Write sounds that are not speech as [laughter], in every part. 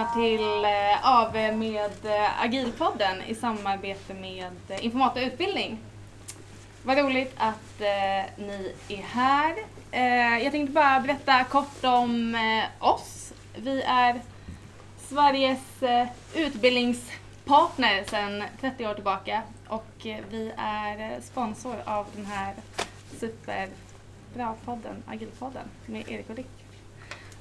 välkomna till eh, AV med eh, Agilpodden i samarbete med eh, Informata Utbildning. Vad roligt att eh, ni är här. Eh, jag tänkte bara berätta kort om eh, oss. Vi är Sveriges eh, utbildningspartner sedan 30 år tillbaka och eh, vi är sponsor av den här superbra podden, Agilpodden med Erik och Dick.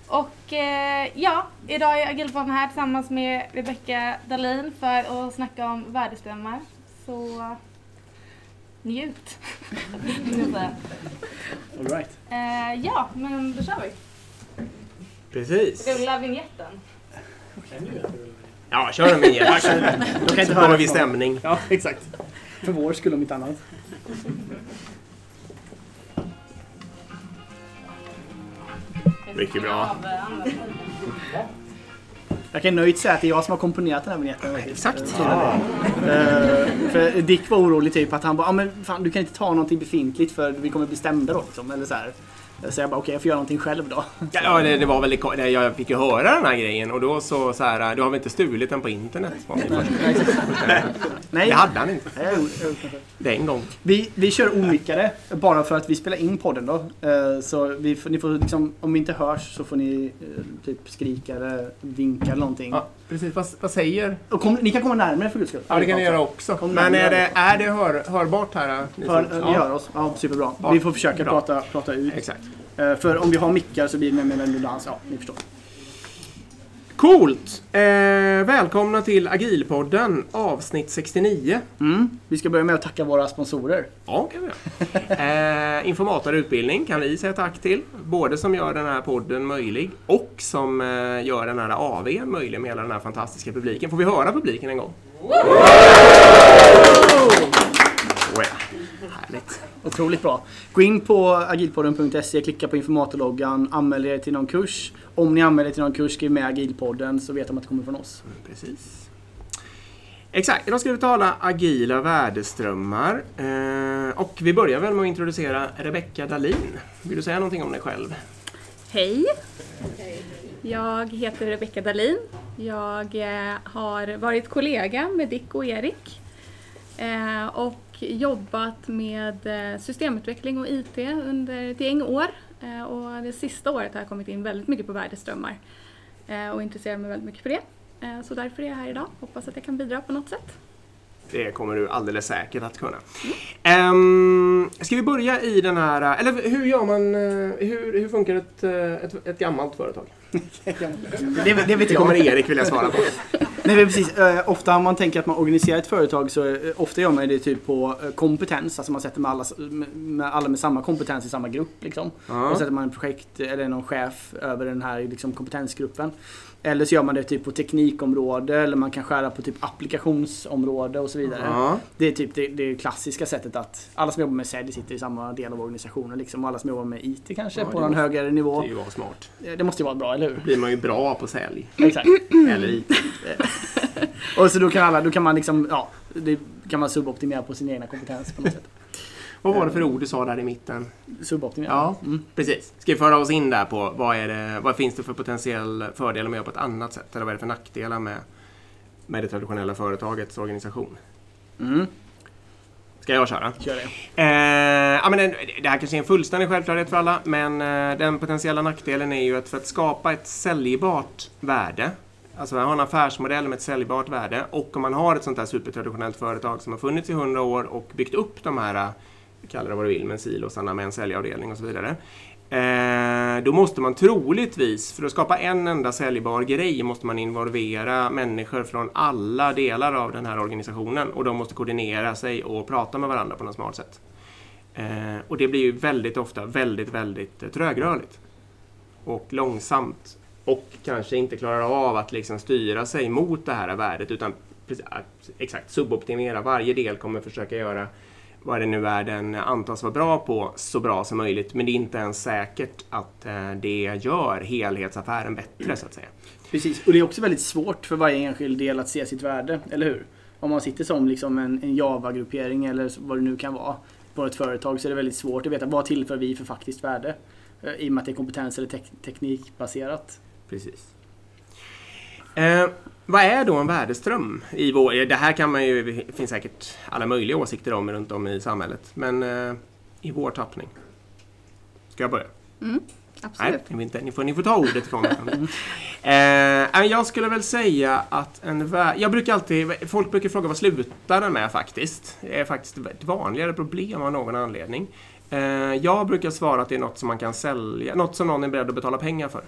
Och eh, ja, idag är Agilpodden här tillsammans med Rebecka Dahlin för att snacka om värdeströmmar. Så njut! [laughs] All right. eh, ja, men då kör vi. Precis. Rulla vignetten. Ja, kör en vignett. Då kan inte höra kommer vi stämning. Ja, exakt. För vår skull om inte annat. Mycket bra. Jag kan nöjt säga att det är jag som har komponerat den här faktiskt. Exakt. Eh, för Dick var orolig typ att han bara, ah, men fan du kan inte ta någonting befintligt för vi kommer bli stämda då liksom. Eller så här. Så jag bara, okej jag får göra någonting själg då. Ja, det, det var ko- det- Jag fick ju höra den här grejen och då så, så här, du har väl inte stulit den på internet? [laughs] Nej, Det hade han inte. Den gång. Vi, vi kör omickade bara för att vi spelar in podden då. Eh, Så vi, ni får liksom, om vi inte hörs så får ni eh, typ skrika eller vinka eller någonting. Ja, precis. Vad, vad säger... Och kom, ni kan komma närmare för guds skull. Ja, det kan ni göra också. Kom Men är det, är det hör, hörbart här? Ni eh, vi hör oss. Ja, superbra. Ja, vi får försöka bra. prata, prata ut. Exakt. Eh, För om vi har mickar så blir det mer redundans. Ja, ni förstår. Coolt! Eh, välkomna till Agilpodden avsnitt 69. Mm. Vi ska börja med att tacka våra sponsorer. Ja, kan vi eh, Informator utbildning kan vi säga tack till. Både som gör den här podden möjlig och som eh, gör den här AV möjlig med hela den här fantastiska publiken. Får vi höra publiken en gång? Oh, ja. Härligt. Otroligt bra. Gå in på agilpodden.se, klicka på informatorloggan, anmäl er till någon kurs. Om ni anmäler er till någon kurs, skriv med agilpodden så vet de att det kommer från oss. Precis. Exakt, idag ska vi tala agila värdeströmmar. Eh, och vi börjar väl med att introducera Rebecka Dahlin. Vill du säga någonting om dig själv? Hej! Jag heter Rebecka Dahlin. Jag eh, har varit kollega med Dick och Erik eh, och jobbat med eh, systemutveckling och IT under ett gäng år. Eh, Och det sista året har jag kommit in väldigt mycket på värdeströmmar eh, och intresserar mig väldigt mycket för det. Så därför är jag här idag. Hoppas att jag kan bidra på något sätt. Det kommer du alldeles säkert att kunna. Ehm, ska vi börja i den här, eller hur gör man, hur, hur funkar ett, ett, ett gammalt företag? Det, det vet jag. kommer Erik vilja svara på. Nej, men precis. Eh, ofta om man tänker att man organiserar ett företag så eh, ofta gör man det typ på eh, kompetens. Alltså man sätter med alla, med, med alla med samma kompetens i samma grupp. Liksom. Ja. Och sätter man en projekt eller någon chef över den här liksom, kompetensgruppen. Eller så gör man det typ på teknikområde eller man kan skära på typ applikationsområde och så vidare. Ja. Det är typ det, det klassiska sättet att alla som jobbar med sälj sitter i samma del av organisationen. Liksom, och alla som jobbar med IT kanske Ja, på det någon måste- högre nivå. Det är ju vara smart. Det måste ju vara bra, eller hur? blir man ju bra på sälj. Exakt. [clears throat] Eller i. [laughs] Och så då kan alla, då kan man liksom, ja, det kan man suboptimera på sin egna kompetens på något sätt. Vad var det för ord du sa där i mitten? Suboptimera. Ja. Mm. Precis. Ska vi föra oss in där på vad, är det, vad finns det för potentiell fördel med att göra på ett annat sätt? Eller vad är det för nackdelar med, med det traditionella företagets organisation? Mm. Ska jag köra? Kör det. Eh, ja, men den, det här kanske är en fullständig självklarhet för alla, men eh, den potentiella nackdelen är ju att för att skapa ett säljbart värde, alltså man har en affärsmodell med ett säljbart värde och om man har ett sånt här supertraditionellt företag som har funnits i 100 år och byggt upp de här, eh, kalla det vad du vill, men silosarna med en säljavdelning och så vidare. Eh, då måste man troligtvis, för att skapa en enda säljbar grej, måste man involvera människor från alla delar av den här organisationen och de måste koordinera sig och prata med varandra på något smart sätt. Eh, och det blir ju väldigt ofta väldigt, väldigt eh, trögrörligt. Och långsamt. Och kanske inte klarar av att liksom styra sig mot det här värdet utan exakt suboptimera. Varje del kommer försöka göra vad det nu är den antas vara bra på så bra som möjligt. Men det är inte ens säkert att eh, det gör helhetsaffären bättre så att säga. Precis, och det är också väldigt svårt för varje enskild del att se sitt värde, eller hur? Om man sitter som liksom en, en Java-gruppering eller vad det nu kan vara på ett företag så är det väldigt svårt att veta vad tillför vi för faktiskt värde. Eh, I och med att det är kompetens eller tek- teknikbaserat. Precis. Eh, vad är då en värdeström? I vår, det här kan man ju, det finns säkert alla möjliga åsikter om runt om i samhället. Men eh, i vår tappning. Ska jag börja? Absolut. Nej, inte, ni, får, ni får ta ordet ifrån mig. [laughs] eh, jag skulle väl säga att en vä- Jag brukar alltid... Folk brukar fråga vad slutar den med faktiskt. Det är faktiskt ett vanligare problem av någon anledning. Eh, jag brukar svara att det är något som man kan sälja, något som någon är beredd att betala pengar för.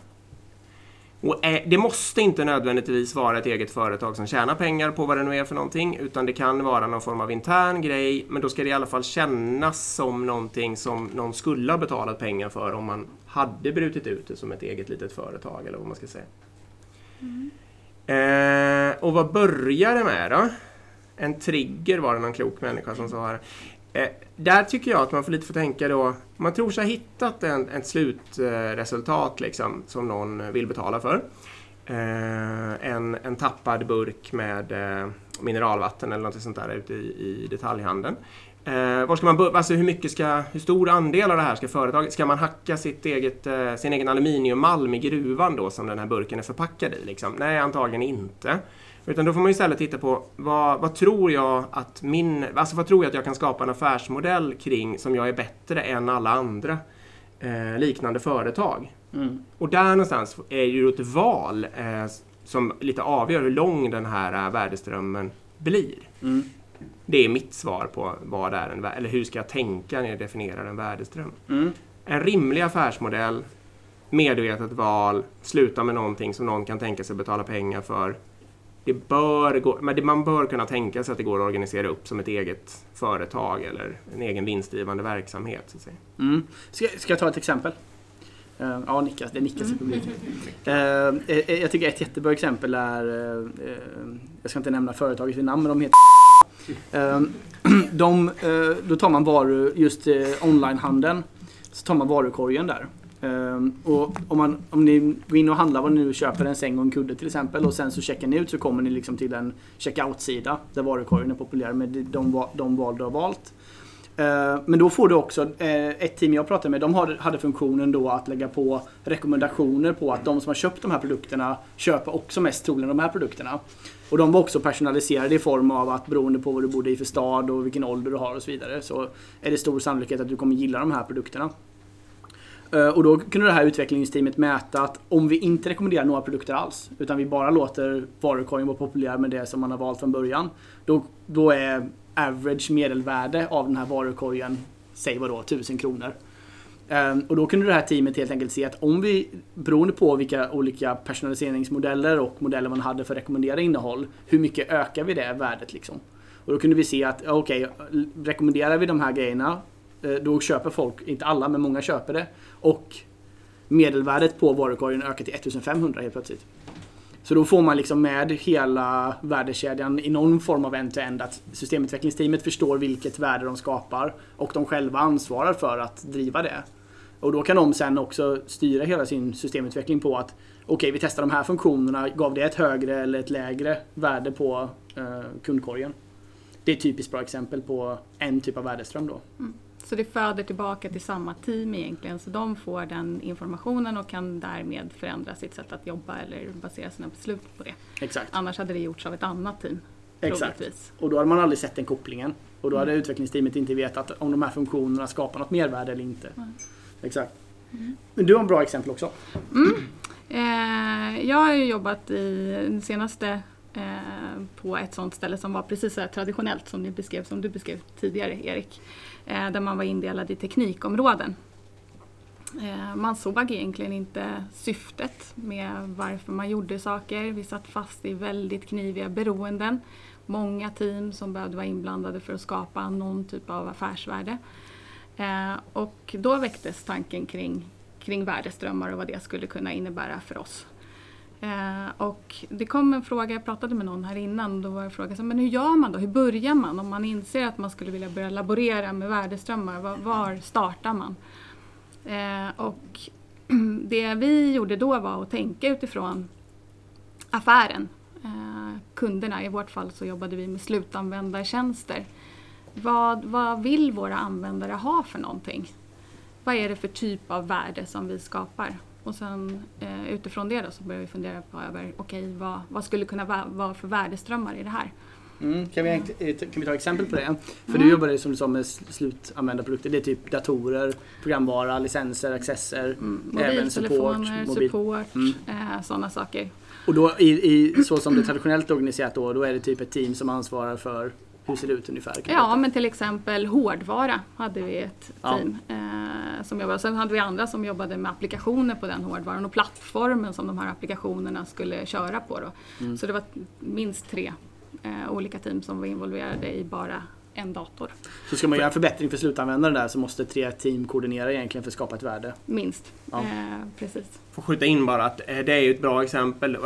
Och eh, det måste inte nödvändigtvis vara ett eget företag som tjänar pengar på vad det nu är för någonting, utan det kan vara någon form av intern grej, men då ska det i alla fall kännas som någonting som någon skulle ha betalat pengar för om man hade brutit ut det som ett eget litet företag, eller vad man ska säga. Eh, och vad börjar det med då? En trigger var det någon klok människa som sa här. Eh, där tycker jag att man får lite få tänka då, man tror sig ha hittat en, ett slutresultat liksom, som någon vill betala för. Eh, en, en tappad burk med eh, mineralvatten eller något sånt där ute i, i detaljhandeln. Eh, var ska man alltså hur, mycket ska, hur stor andel av det här ska företaget... Ska man hacka sitt eget, eh, sin egen aluminiummalm i gruvan då som den här burken är förpackad i? Liksom? Nej, antagligen inte. Utan då får man ju istället titta på vad, vad tror jag att min... Alltså vad tror jag att jag kan skapa en affärsmodell kring som jag är bättre än alla andra eh, liknande företag? Mm. Och där någonstans är ju ett val eh, som lite avgör hur lång den här eh, värdeströmmen blir. Mm. Det är mitt svar på vad är en, eller hur ska jag tänka när jag definierar en värdeström. Mm. En rimlig affärsmodell, medvetet val, sluta med någonting som någon kan tänka sig betala pengar för. Det bör gå, men det, man bör kunna tänka sig att det går att organisera upp som ett eget företag eller en egen vinstdrivande verksamhet. Så att säga. Mm. Ska, ska jag ta ett exempel? Eh, ja, nickas. Det nickas i publiken. Eh, eh, jag tycker ett jättebra exempel är, eh, jag ska inte nämna företaget vid namn, men de heter [laughs] [clears throat] de, Då tar man varu, just eh, onlinehandeln, så tar man varukorgen där. Ehm, och om, man, om ni går in och handlar vad ni nu köper, en säng och en kudde till exempel, och sen så checkar ni ut så kommer ni liksom till en checkout-sida där varukorgen är populär med de, de val du har valt. Ehm, men då får du också, eh, ett team jag pratade med, de hade- hade funktionen då att lägga på rekommendationer på att de som har köpt de här produkterna köper också mest troligen de här produkterna. Och de var också personaliserade i form av att beroende på vad du bodde i för stad och vilken ålder du har och så vidare så är det stor sannolikhet att du kommer gilla de här produkterna. Eh, och då kunde det här utvecklingsteamet mäta att om vi inte rekommenderar några produkter alls utan vi bara låter varukorgen vara populär med det som man har valt från början. Då, då är average medelvärde av den här varukorgen, säg vadå, 1000 kronor. Eh, och då kunde det här teamet helt enkelt se att om vi, beroende på vilka olika personaliseringsmodeller och modeller man hade för att rekommendera innehåll, hur mycket ökar vi det värdet liksom? Och då kunde vi se att, okej, okej, rekommenderar vi de här grejerna, eh, då köper folk, inte alla, men många köper det. Och medelvärdet på varukorgen ökar till 1500 helt plötsligt. Så då får man liksom med hela värdekedjan i någon form av end-to-end att systemutvecklingsteamet förstår vilket värde de skapar och de själva ansvarar för att driva det. Och då kan de sen också styra hela sin systemutveckling på att okej, vi testar de här funktionerna, gav det ett högre eller ett lägre värde på eh, kundkorgen? Det är ett typiskt bra exempel på en typ av värdeström då. Mm. Så det föder tillbaka till samma team egentligen så de får den informationen och kan därmed förändra sitt sätt att jobba eller basera sina beslut på det. Exakt. Annars hade det gjorts av ett annat team. Exakt. troligtvis. Och då hade man aldrig sett den kopplingen. Och då hade utvecklingsteamet inte vetat om de här funktionerna skapar något mervärde eller inte. Nej. Exakt. Men du har en bra exempel också. Eh, jag har ju jobbat i den senaste eh, på ett sånt ställe som var precis så traditionellt som, ni beskrev, som du beskrev tidigare Erik. Eh, där man var indelad i teknikområden. Eh, man såg egentligen inte syftet med varför man gjorde saker. Vi satt fast i väldigt kniviga beroenden. Många team som behövde vara inblandade för att skapa någon typ av affärsvärde. Eh, och då väcktes tanken kring, kring värdeströmmar och vad det skulle kunna innebära för oss. Eh, och det kom en fråga, jag pratade med någon här innan, då var det frågan så, men hur gör man då? Hur börjar man? Om man inser att man skulle vilja börja laborera med värdeströmmar, var, var startar man? Eh, och [clears throat] det vi gjorde då var att tänka utifrån affären. Eh, kunderna, i vårt fall så jobbade vi med slutanvändartjänster. Vad, vad vill våra användare ha för någonting? Vad är det för typ av värde som vi skapar? Och sen eh, utifrån det då så börjar vi fundera på över okej vad, vad skulle kunna va- vara för värdeströmmar i det här. Mm, kan, vi, egent- eh, kan vi ta exempel på det? För Mm. du jobbar ju som du sa med sl- slutanvändarprodukter. Det är typ datorer, programvara, licenser, accesser. Mm, Även support, mobil- support, Mm. eh, sådana saker. Och då i, i, så som det är traditionellt organiserat då, då är det typ ett team som ansvarar för hur ser det ut ungefär? Ja, men till exempel hårdvara hade vi ett Ja. team eh, som jobbade. Sen hade vi andra som jobbade med applikationer på den hårdvaran och plattformen som de här applikationerna skulle köra på. Då. Mm. Så det var minst tre eh, olika team som var involverade i bara en dator. Så ska man göra en förbättring för slutanvändare där så måste tre team koordinera egentligen för att skapa ett värde. Minst. Ja. Eh, precis. Får skjuta in bara att eh, det är ju ett bra exempel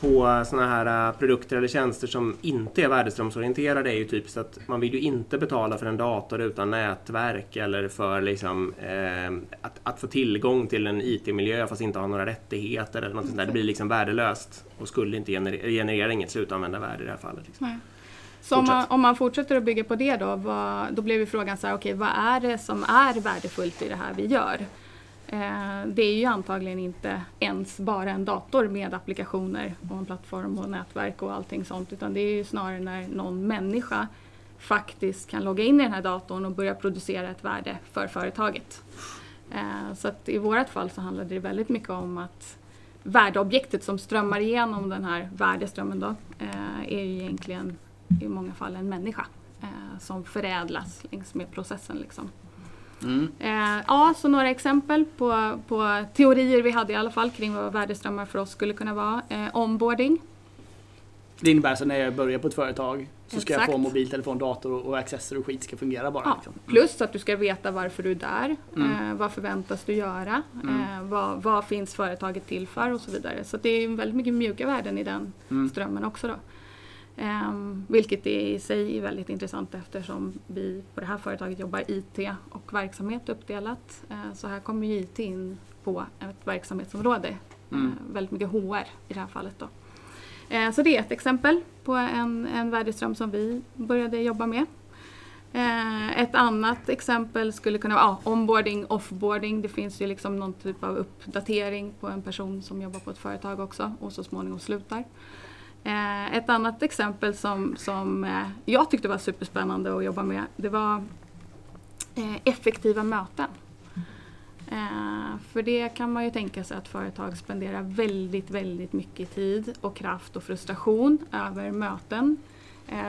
på sådana här eh, produkter eller tjänster som inte är värdeströmsorienterade. är ju typiskt att man vill ju inte betala för en dator utan nätverk eller för liksom, eh, att, att få tillgång till en IT-miljö fast inte ha några rättigheter eller något sånt där. Det blir liksom värdelöst och skulle inte generera, generera inget slutanvändarvärde i det här fallet. Liksom. Så om man, om man fortsätter att bygga på det då, vad, då blir ju frågan så här, okej vad är det som är värdefullt i det här vi gör? Eh, det är ju antagligen inte ens bara en dator med applikationer och en plattform och nätverk och allting sånt utan det är ju snarare när någon människa faktiskt kan logga in i den här datorn och börja producera ett värde för företaget. Eh, så att i vårt fall så handlar det väldigt mycket om att värdeobjektet som strömmar igenom den här värdeströmmen då eh, är ju egentligen i många fall en människa eh, som förädlas längs med processen. Liksom. Mm. Eh, ja, så några exempel på, på teorier vi hade i alla fall kring vad värdeströmmar för oss skulle kunna vara. Eh, onboarding, Det innebär alltså när jag börjar på ett företag så ska jag Exakt. få mobiltelefon, dator och, och accesser och skit ska fungera bara. Ja, Liksom. plus att du ska veta varför du är där, Mm. eh, vad förväntas du göra, Mm. eh, vad, vad finns företaget till för och så vidare. Så det är väldigt mycket mjuka värden i den Mm. strömmen också. Då. Ehm, vilket i sig är väldigt intressant eftersom vi på det här företaget jobbar IT och verksamhet uppdelat. Eh, så här kommer ju IT in på ett verksamhetsområde. Mm. Eh, väldigt mycket HR i det här fallet. Då. Eh, så det är ett exempel på en, en värdeström som vi började jobba med. Ett annat exempel skulle kunna vara onboarding, offboarding. Det finns ju liksom någon typ av uppdatering på en person som jobbar på ett företag också och så småningom slutar. Eh, ett annat exempel som, som eh, jag tyckte var superspännande att jobba med det var eh, effektiva möten. För det kan man ju tänka sig att företag spenderar väldigt, väldigt mycket tid och kraft och frustration över möten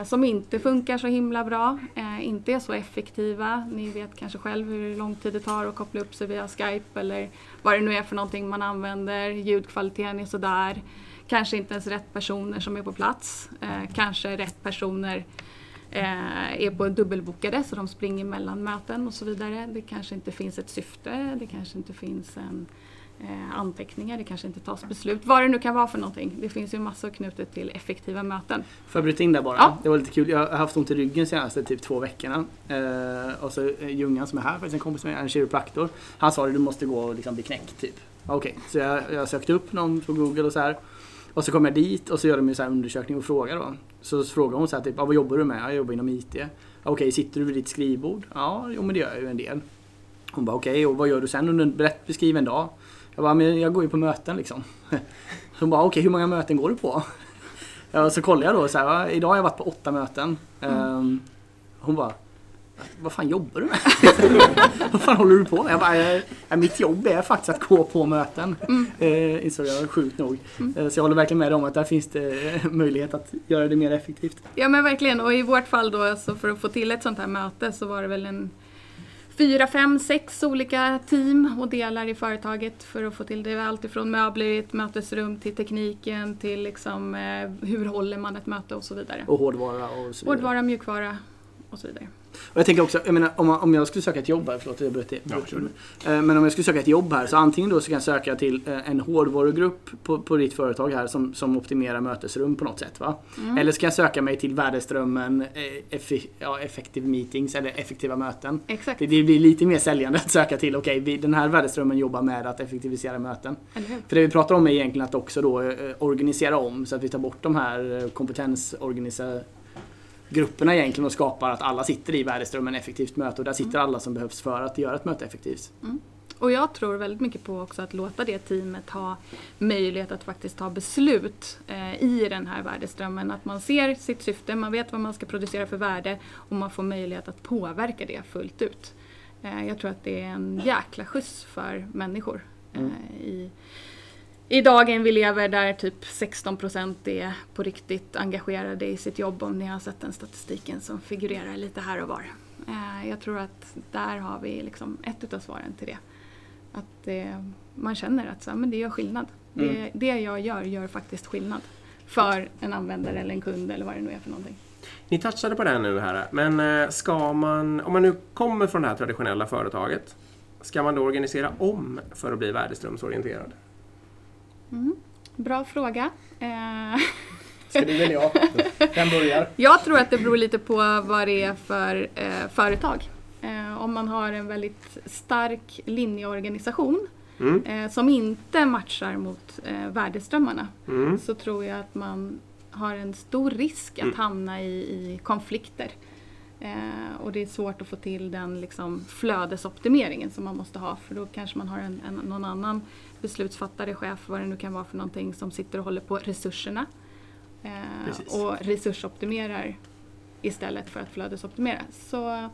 som inte funkar så himla bra, inte är så effektiva. Ni vet kanske själv hur lång tid det tar att koppla upp sig via Skype eller vad det nu är för någonting man använder. Ljudkvaliteten är sådär. Kanske inte ens rätt personer som är på plats. Eh, kanske rätt personer eh, är på dubbelbokade så de springer mellan möten och så vidare. Det kanske inte finns ett syfte, det kanske inte finns en eh, anteckningar, det kanske inte tas beslut. Vad det nu kan vara för någonting. Det finns ju massor knutet till effektiva möten. Får jag bryta in där bara? Ja. Det var lite kul. Jag har haft ont i ryggen senaste typ två veckorna. Eh, och så eh, Ljungan som är här, faktiskt en kompis med en kiropraktor. Han sa att du måste gå och liksom bli knäckt typ. Okej, så jag, jag sökte upp någon på Google och så här. Och så kom jag dit och så gör de här undersökning och frågar då. Så frågar hon så här typ, ah, vad jobbar du med? Jag jobbar inom IT. "Ah, Okej, sitter du vid ditt skrivbord? Ja, jo men det gör jag ju en del. Hon bara okej, och vad gör du sen under beskriv en dag? Jag bara, men jag går ju på möten liksom. [laughs] Hon bara, okej hur många möten går du på? [laughs] Ja, så kollade jag då så här, idag har jag varit på åtta möten. Ehm, hon bara, vad fan jobbar du med? [laughs] vad fan håller du på med? Jag bara, "Eh, ja, mitt jobb är faktiskt att gå på möten. Mm. Eh, insåg jag sjukt nog. Eh, så jag håller verkligen med om att där finns det eh, möjlighet att göra det mer effektivt. Ja men verkligen och i vårt fall då alltså för att få till ett sånt här möte så var det väl en fyra, fem, sex olika team och delar i företaget för att få till det. Allt ifrån möbler i ett mötesrum till tekniken till liksom, eh, hur håller man ett möte och så vidare. Och hårdvara och så vidare. Hårdvara, mjukvara och så vidare. Och jag tänker också, jag menar om, om jag skulle söka ett jobb här, förlåt jag bröt Ja, bröt kör. Eh, Men om jag skulle söka ett jobb här så antingen då så kan jag söka till eh, en hårdvarugrupp på, på ditt företag här som, som optimerar mötesrum på något sätt va? Mm. Eller ska jag söka mig till värdeströmmen eh, effi, ja, effective meetings eller effektiva möten? Exakt, Det, det blir lite mer säljande att söka till, okej vi- den här värdeströmmen jobbar med att effektivisera möten. För det vi pratar om är egentligen att också då organisera om så att vi tar bort de här kompetensorganisationerna grupperna egentligen och skapar att alla sitter i värdeströmmen effektivt möte och där sitter alla som behövs för att göra ett möte effektivt. Och jag tror väldigt mycket på också att låta det teamet ha möjlighet att faktiskt ta beslut eh, i den här värdeströmmen. Att man ser sitt syfte, man vet vad man ska producera för värde och man får möjlighet att påverka det fullt ut. Eh, jag tror att det är en jäkla skjuts för människor Mm. eh, i, i dagen vi lever där typ 16 procent är på riktigt engagerade i sitt jobb om ni har sett den statistiken som figurerar lite här och var. Eh, Jag tror att där har vi liksom ett utav svaren till det. Att eh, man känner att så, men det gör skillnad. Det, Mm. det jag gör gör faktiskt skillnad. För en användare eller en kund eller vad det nu är för någonting. Ni touchade på det nu här, men eh, ska man, om man nu kommer från det här traditionella företaget, ska man då organisera om för att bli värdeströmsorienterad? Mm. Bra fråga. Eh, [laughs] Ska du välja? Vem börjar? Jag tror att det beror lite på vad det är för eh, företag. Eh, om man har en väldigt stark linjeorganisation Mm. eh, som inte matchar mot eh, värdeströmmarna Mm. så tror jag att man har en stor risk att Mm. hamna i, i konflikter. Eh, och det är svårt att få till den liksom, flödesoptimeringen som man måste ha för då kanske man har en, en, någon annan beslutsfattare, chef, vad det nu kan vara för någonting som sitter och håller på resurserna. Eh, och resursoptimerar istället för att flödesoptimera. Så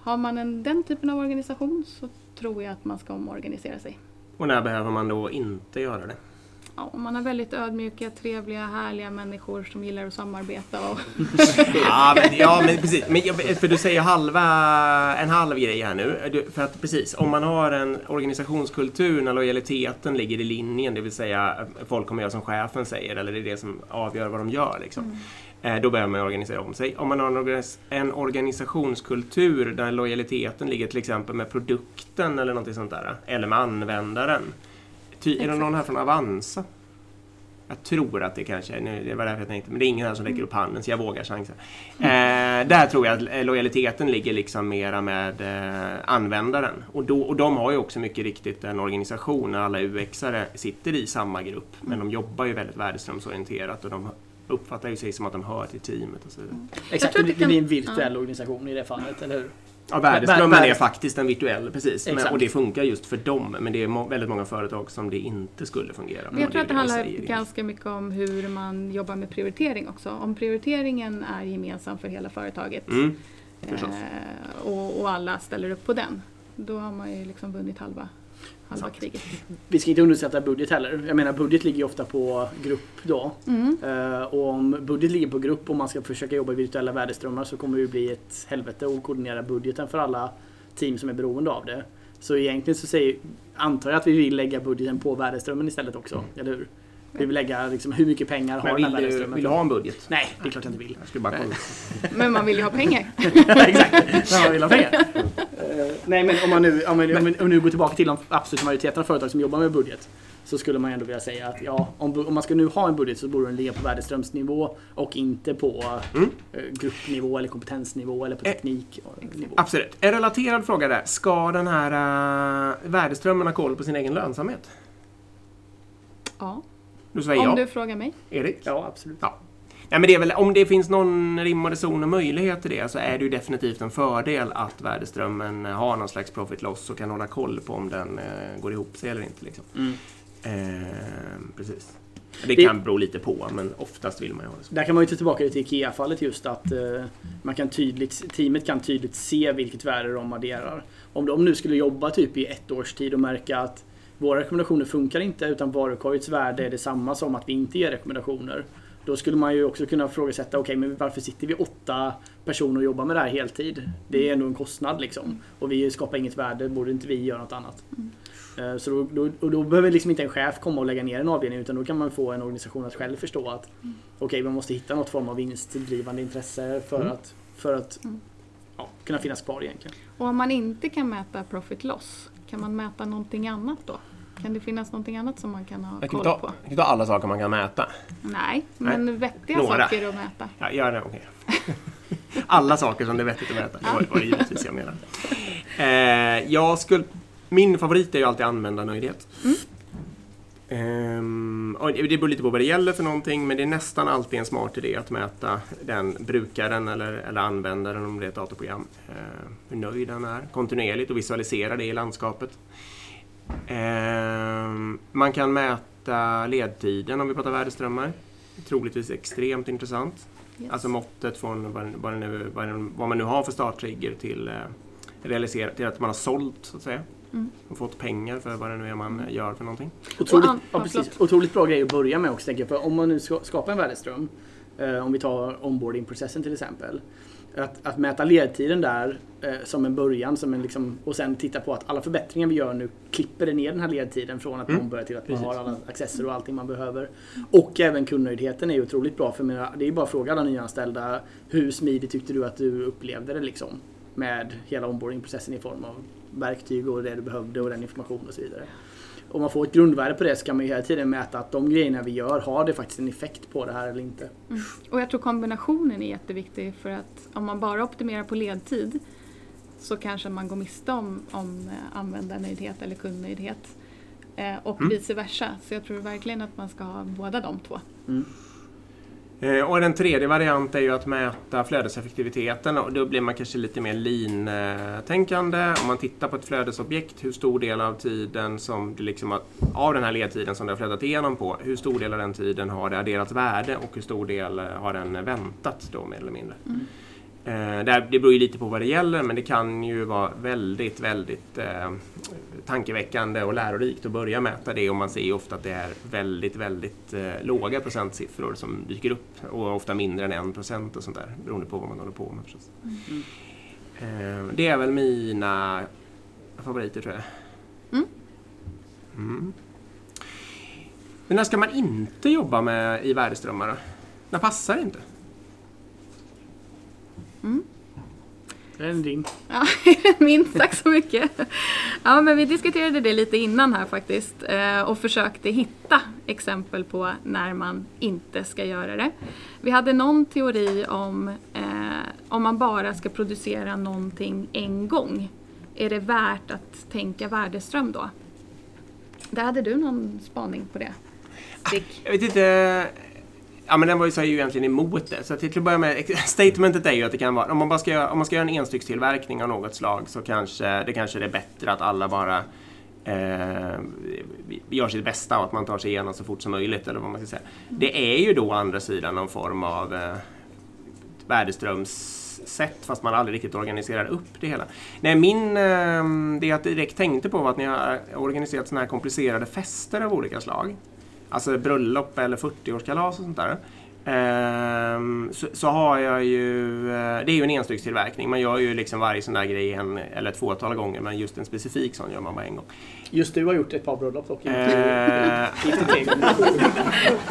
har man en, den typen av organisation så tror jag att man ska omorganisera sig. Och när behöver man då inte göra det? Ja, om man har väldigt ödmjuka, trevliga, härliga människor som gillar att samarbeta och [laughs] ja, men, ja, men precis. Men, för du säger halva, en halv grej här nu. För att precis, om man har en organisationskultur när lojaliteten ligger i linjen, det vill säga folk kommer göra som chefen säger, eller det är det som avgör vad de gör. Liksom. Eh, Då behöver man organisera om sig. Om man har en, organis- en organisationskultur där lojaliteten ligger till exempel med produkten eller något sånt där, eller med användaren. Ty, är det Exakt. någon här från Avanza? Jag tror att det kanske är, nu, det var därför jag tänkte, men det är ingen här som räcker upp handen så jag vågar chansa. Eh, där tror jag att eh, lojaliteten ligger liksom mera med eh, användaren. Och, då, och de har ju också mycket riktigt en organisation där alla UX-are sitter i samma grupp. Men de jobbar ju väldigt värdeströmsorienterat och de uppfattar ju sig som att de hör till teamet och så vidare. Exakt, tror att det, det blir en virtuell organisation i det fallet, eller hur? Ja, värdeströmmen Vär- värde- är faktiskt en virtuell, precis. Men, och det funkar just för dem. Men det är må- väldigt många företag som det inte skulle fungera. Jag tror att det handlar ganska mycket om hur man jobbar med prioritering också. Om prioriteringen är gemensam för hela företaget Mm, eh, och, och alla ställer upp på den, då har man ju liksom vunnit halva, Sant. kriget. Vi ska inte undersätta budget heller. Jag menar budget ligger ju ofta på grupp då. Mm. Eh, och om budget ligger på grupp och man ska försöka jobba i virtuella värdeströmmar så kommer det ju bli ett helvete att koordinera budgeten för alla team som är beroende av det. Så egentligen så säger, antar jag att vi vill lägga budgeten på värdeströmmen istället också, eller hur? Vi vill lägga liksom, hur mycket pengar har Men den här vill du, vill du ha en budget? Nej, det är klart jag inte vill. Jag skulle bara kolla. [laughs] Men man vill ju ha pengar. [laughs] Exakt, men man vill ha pengar. Eh, [laughs] nej men om man nu, om man, om man, nu går tillbaka till de absoluta majoriteten av företag som jobbar med budget. Så skulle man ändå vilja säga att ja, om, om man ska nu ha en budget så borde den ligga på värdeströmsnivå och inte på Mm. eh, gruppnivå eller kompetensnivå eller på Eh, tekniknivå. Absolut. En relaterad fråga där. Ska den här uh, värdeströmmen ha koll på sin egen lönsamhet? Ja, Du säger om ja. du frågar mig. Erik? Ja, absolut. Ja. Nej, men det är väl, om det finns någon rim och reson och möjlighet till det så är det ju definitivt en fördel att värdeströmmen har någon slags profit loss och kan hålla koll på om den eh, går ihop sig eller inte. Liksom. Mm. Eh, precis. Det Det- kan bero lite på, men oftast vill man ju ha det så. Där kan man ju ta tillbaka det till IKEA-fallet just att eh, man kan tydligt, teamet kan tydligt se vilket värde de adderar. Om de nu skulle jobba typ i ett års tid och märka att våra rekommendationer funkar inte utan varukorgets värde är detsamma som att vi inte ger rekommendationer. Då skulle man ju också kunna frågasätta, okej men varför sitter vi åtta personer och jobbar med det här heltid? Det är ändå en kostnad liksom. Och vi skapar inget värde, borde inte vi göra något annat? Eh, Så då, då, och då behöver liksom inte en chef komma och lägga ner en avdelning utan då kan man få en organisation att själv förstå att okej, man måste hitta något form av vinstdrivande intresse för Mm. att, för att Mm. ja, kunna finnas kvar egentligen. Och om man inte kan mäta profit loss, kan man mäta någonting annat då? Kan det finnas någonting annat som man kan ha Jag kan koll ta, på? jag kan ta alla saker man kan mäta. Nej, men vettiga Några. saker att mäta. Ja, det, okej. [laughs] Alla saker som det är vettigt att mäta. Det var, var det givetvis jag menade. Eh, jag skulle, min favorit är ju alltid användarnöjdhet. Ehm, och det beror lite på vad det gäller för någonting men det är nästan alltid en smart idé att mäta den brukaren eller, eller användaren om det är ett datorprogram. Eh, hur nöjd den är kontinuerligt och visualisera det i landskapet. Ehm, man kan mäta ledtiden om vi pratar värdeströmmar. Troligtvis extremt intressant. Yes. Alltså måttet från vad, vad, nu, vad, vad man nu har för starttrigger till, realisera, till att man har sålt så att säga. Mm. Och fått pengar för vad det nu är man eh, gör för någonting. Otroligt, Och an- ja, precis. Otroligt bra grej att börja med också. Tänker jag. För om man nu ska skapa en värdeström, eh, om vi tar onboarding-processen till exempel. Att, att mäta ledtiden där eh, som en början som en liksom, och sen titta på att alla förbättringar vi gör nu klipper det ner den här ledtiden från att Mm. man börjar till att man Precis. har alla accesser och allting man behöver. Och även kundnöjdheten är ju otroligt bra. För menar, det är ju bara att fråga alla nyanställda hur smidigt tyckte du att du upplevde det liksom? Med hela onboarding-processen i form av verktyg och det du behövde och den information och så vidare. Om man får ett grundvärde på det så kan man ju hela tiden mäta att de grejerna vi gör, har det faktiskt en effekt på det här eller inte? Och jag tror kombinationen är jätteviktig för att om man bara optimerar på ledtid så kanske man går miste om, om eh, användarnöjdhet eller kundnöjdhet. Eh, och Mm. vice versa. Så jag tror verkligen att man ska ha båda de två. Eh, Eh, och den tredje varianten är ju att mäta flödeseffektiviteten och då blir man kanske lite mer lean-tänkande. Om man tittar på ett flödesobjekt, hur stor del av tiden som det liksom har, av den här ledtiden som det har flödat igenom på, hur stor del av den tiden har det adderats värde och hur stor del eh, har den väntat då mer eller mindre. Mm det beror ju lite på vad det gäller men det kan ju vara väldigt, väldigt eh, tankeväckande och lärorikt att börja mäta det och man ser ju ofta att det är väldigt, väldigt eh, låga procentsiffror som dyker upp och ofta mindre än en procent och sånt där beroende på vad man håller på med förstås. Eh, det är väl mina favoriter tror jag. Mm. Mm. Men när ska man inte jobba med i värdeströmmar då? När passar det inte? Det är en din. Ja, [laughs] minst tack så mycket. Ja, men vi diskuterade det lite innan här faktiskt eh, och försökte hitta exempel på när man inte ska göra det. Vi hade någon teori om eh, om man bara ska producera någonting en gång. Är det värt att tänka värdeström då? Där hade du någon spaning på det? Dick? Jag vet inte. Ja men den var ju, så här, ju egentligen emot det. Så till att börja med, [laughs] statementet är ju att det kan vara, om man, bara ska, göra- om man ska göra en enstyckstillverkning av något slag så kanske det kanske är bättre att alla bara eh, gör sitt bästa och att man tar sig igenom så fort som möjligt. Eller vad man ska säga. Det är ju då å andra sidan någon form av eh, värdeströmssätt fast man aldrig riktigt organiserar upp det hela. Nej, min, eh, det jag direkt tänkte på var att ni har organiserat sådana här komplicerade fester av olika slag. Alltså bröllop eller 40-årskalas och sånt där. Ehm, så, så har jag ju, eh, det är ju en enstyckstillverkning. Man gör ju liksom varje sån där grej en eller ett fåtal gånger men just en specifik sån gör man bara en gång. Just du har gjort ett par bröllop dock. Inte Eh,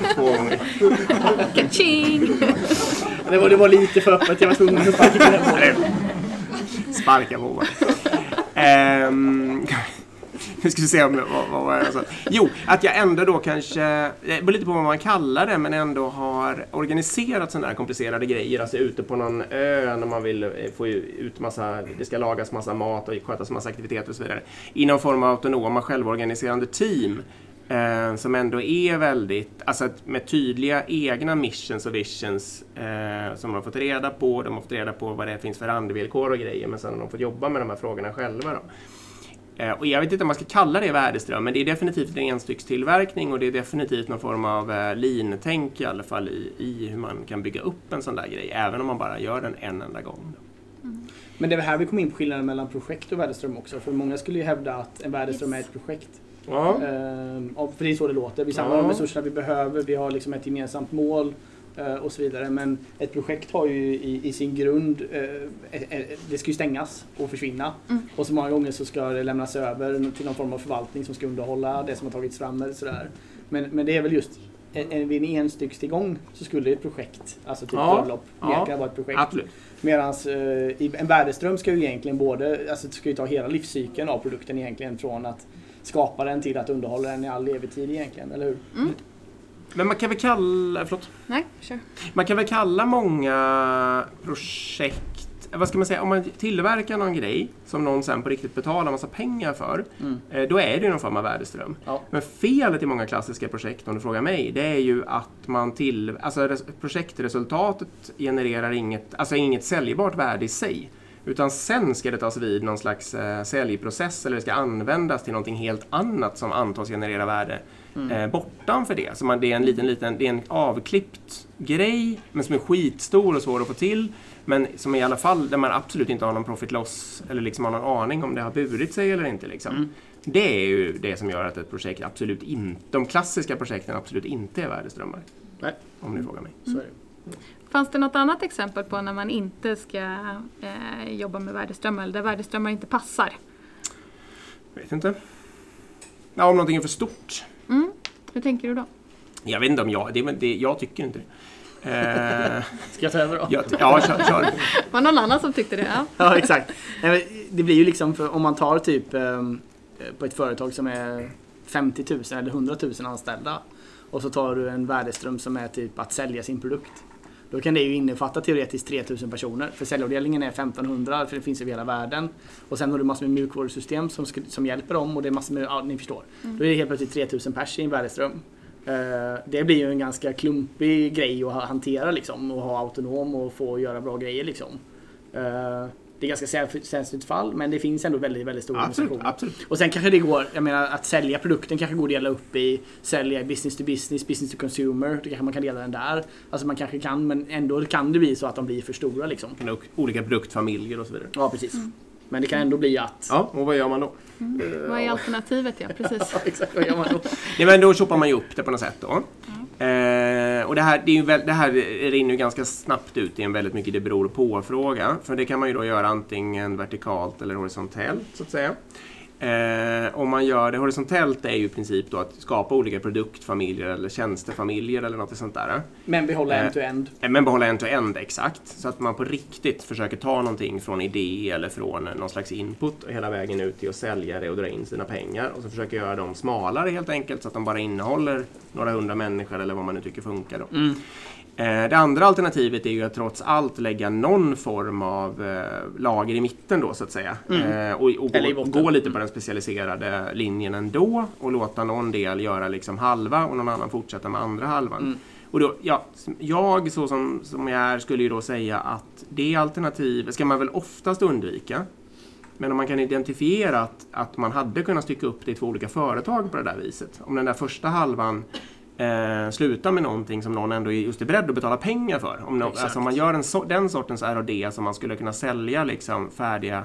[laughs] två gånger. Kaching! det, var, det var lite för öppet, jag var tvungen att sparka den bollen. Sparka på mig. Nu [laughs] ska vi se om, vad, vad var jag sa. Jo, att jag ändå då kanske, det beror lite på vad man kallar det, men ändå har organiserat sådana här komplicerade grejer. Alltså ute på någon ö när man vill eh, få ut massa, det ska lagas massa mat och skötas massa aktiviteter och så vidare. I någon form av autonoma självorganiserande team. Eh, som ändå är väldigt, alltså med tydliga egna missions och visions eh, som de har fått reda på. De har fått reda på vad det finns för andevillkor och grejer men sen har de fått jobba med de här frågorna själva. Då. Eh, och jag vet inte om man ska kalla det värdeström, men det är definitivt en enstyckstillverkning och det är definitivt någon form av eh, lean-tänk i alla fall i, i hur man kan bygga upp en sån där grej, även om man bara gör den en enda gång. Men det är här vi kommer in på skillnaden mellan projekt och värdeström också. För många skulle ju hävda att en värdeström Yes. är ett projekt. Ja. Ehm, för det är så det låter. Vi samlar Ja. de resurserna vi behöver, vi har liksom ett gemensamt mål och så vidare. Men ett projekt har ju i, i sin grund, eh, eh, eh, det ska ju stängas och försvinna. Mm. Och så många gånger så ska det lämnas över till någon form av förvaltning som ska underhålla det som har tagits fram eller sådär. Men, men det är väl just en, en, vid en enstyckstillgång så skulle ett projekt, alltså typ Ja. bröllop, Ja. mer kunna vara ett projekt. Absolut. Medan eh, en värdeström ska ju egentligen både, alltså det ska ju ta hela livscykeln av produkten egentligen från att skapa den till att underhålla den i all evig tid egentligen, eller hur? Men man kan väl kalla, förlåt, Nej, kör. man kan väl kalla många projekt, vad ska man säga, om man tillverkar någon grej som någon sen på riktigt betalar massa pengar för, Mm. eh, då är det ju någon form av värdeström. Ja. Men felet i många klassiska projekt, om du frågar mig, det är ju att man till, alltså res- projektresultatet genererar inget, alltså inget säljbart värde i sig. Utan sen ska det tas vid någon slags eh, säljprocess eller det ska användas till någonting helt annat som antas generera värde eh, bortanför det. Så man, det är en liten, liten, det är en avklippt grej men som är skitstor och svår att få till. Men som i alla fall där man absolut inte har någon profit loss eller liksom har någon aning om det har burit sig eller inte. Liksom. Det är ju det som gör att ett projekt absolut inte, de klassiska projekten absolut inte är värdeströmmar. Nej. Om ni frågar mig. Så är det. Fanns det något annat exempel på när man inte ska eh, jobba med värdeströmmar eller där värdeströmmar inte passar? Vet inte. Ja, om någonting är för stort. Mm. Hur tänker du då? Jag vet inte om jag, det, men det, jag tycker inte det. Eh, [laughs] Ska jag ta över då? jag, ja, kör. kör. [laughs] Var någon annan som tyckte det? Ja. Ja, exakt. Det blir ju liksom, för, om man tar typ ehm, på ett företag som är 50 000 eller 100 000 anställda och så tar du en värdeström som är typ att sälja sin produkt. Då kan det ju innefatta teoretiskt 3000 personer. För säljavdelningen är 1500 för det finns över hela världen. Och sen har du massor med mjukvarusystem som, som hjälper dem och det är massor med, ja ni förstår. Då är det helt plötsligt 3000 pers i en värdeström. Eh, Det blir ju en ganska klumpig grej att ha- hantera liksom och ha autonom och få göra bra grejer liksom. Det är ganska säll- sällsynt fall men det finns ändå väldigt, väldigt stora Absolut, organisationer. absolut. Och sen kanske det går, jag menar att sälja produkten kanske går att dela upp i sälja i business to business, business to consumer. Det kanske man kan dela den där. Alltså man kanske kan men ändå kan det bli så att de blir för stora liksom. Olika produktfamiljer och så vidare. Ja precis. Men det kan ändå bli att... Ja, och vad gör man då? Vad är alternativet? Ja, precis. [laughs] Exakt, vad gör man då? [laughs] Nej, men då shoppar man ju upp det på något sätt då. Eh, och det här, det, är ju väl, det här rinner ju ganska snabbt ut i en väldigt mycket det beror på-fråga. För det kan man ju då göra antingen vertikalt eller horisontellt så att säga. Eh, om man gör det horisontellt är ju i princip då att skapa olika produktfamiljer eller tjänstefamiljer eller något sånt där. Men behålla Eh, end-to-end. Eh, Men behålla end-to-end exakt. Så att man på riktigt försöker ta någonting från idé eller från någon slags input och hela vägen ut till att sälja det och dra in sina pengar. Och så försöker göra dem smalare helt enkelt så att de bara innehåller några hundra människor eller vad man nu tycker funkar. Då. Mm. Eh, Det andra alternativet är ju att trots allt lägga någon form av eh, lager i mitten då så att säga. Eh, och, och, gå, gå lite på den specialiserade linjen ändå och låta någon del göra liksom halva och någon annan fortsätta med andra halvan. Och då, ja, jag så som, som jag är skulle ju då säga att det alternativet ska man väl oftast undvika. Men om man kan identifiera att, att man hade kunnat stycka upp det i två olika företag på det där viset. Om den där första halvan eh, slutar med någonting som någon ändå just är beredd att betala pengar för. Om, Exakt. alltså om man gör en so den sortens R&D som man skulle kunna sälja liksom färdiga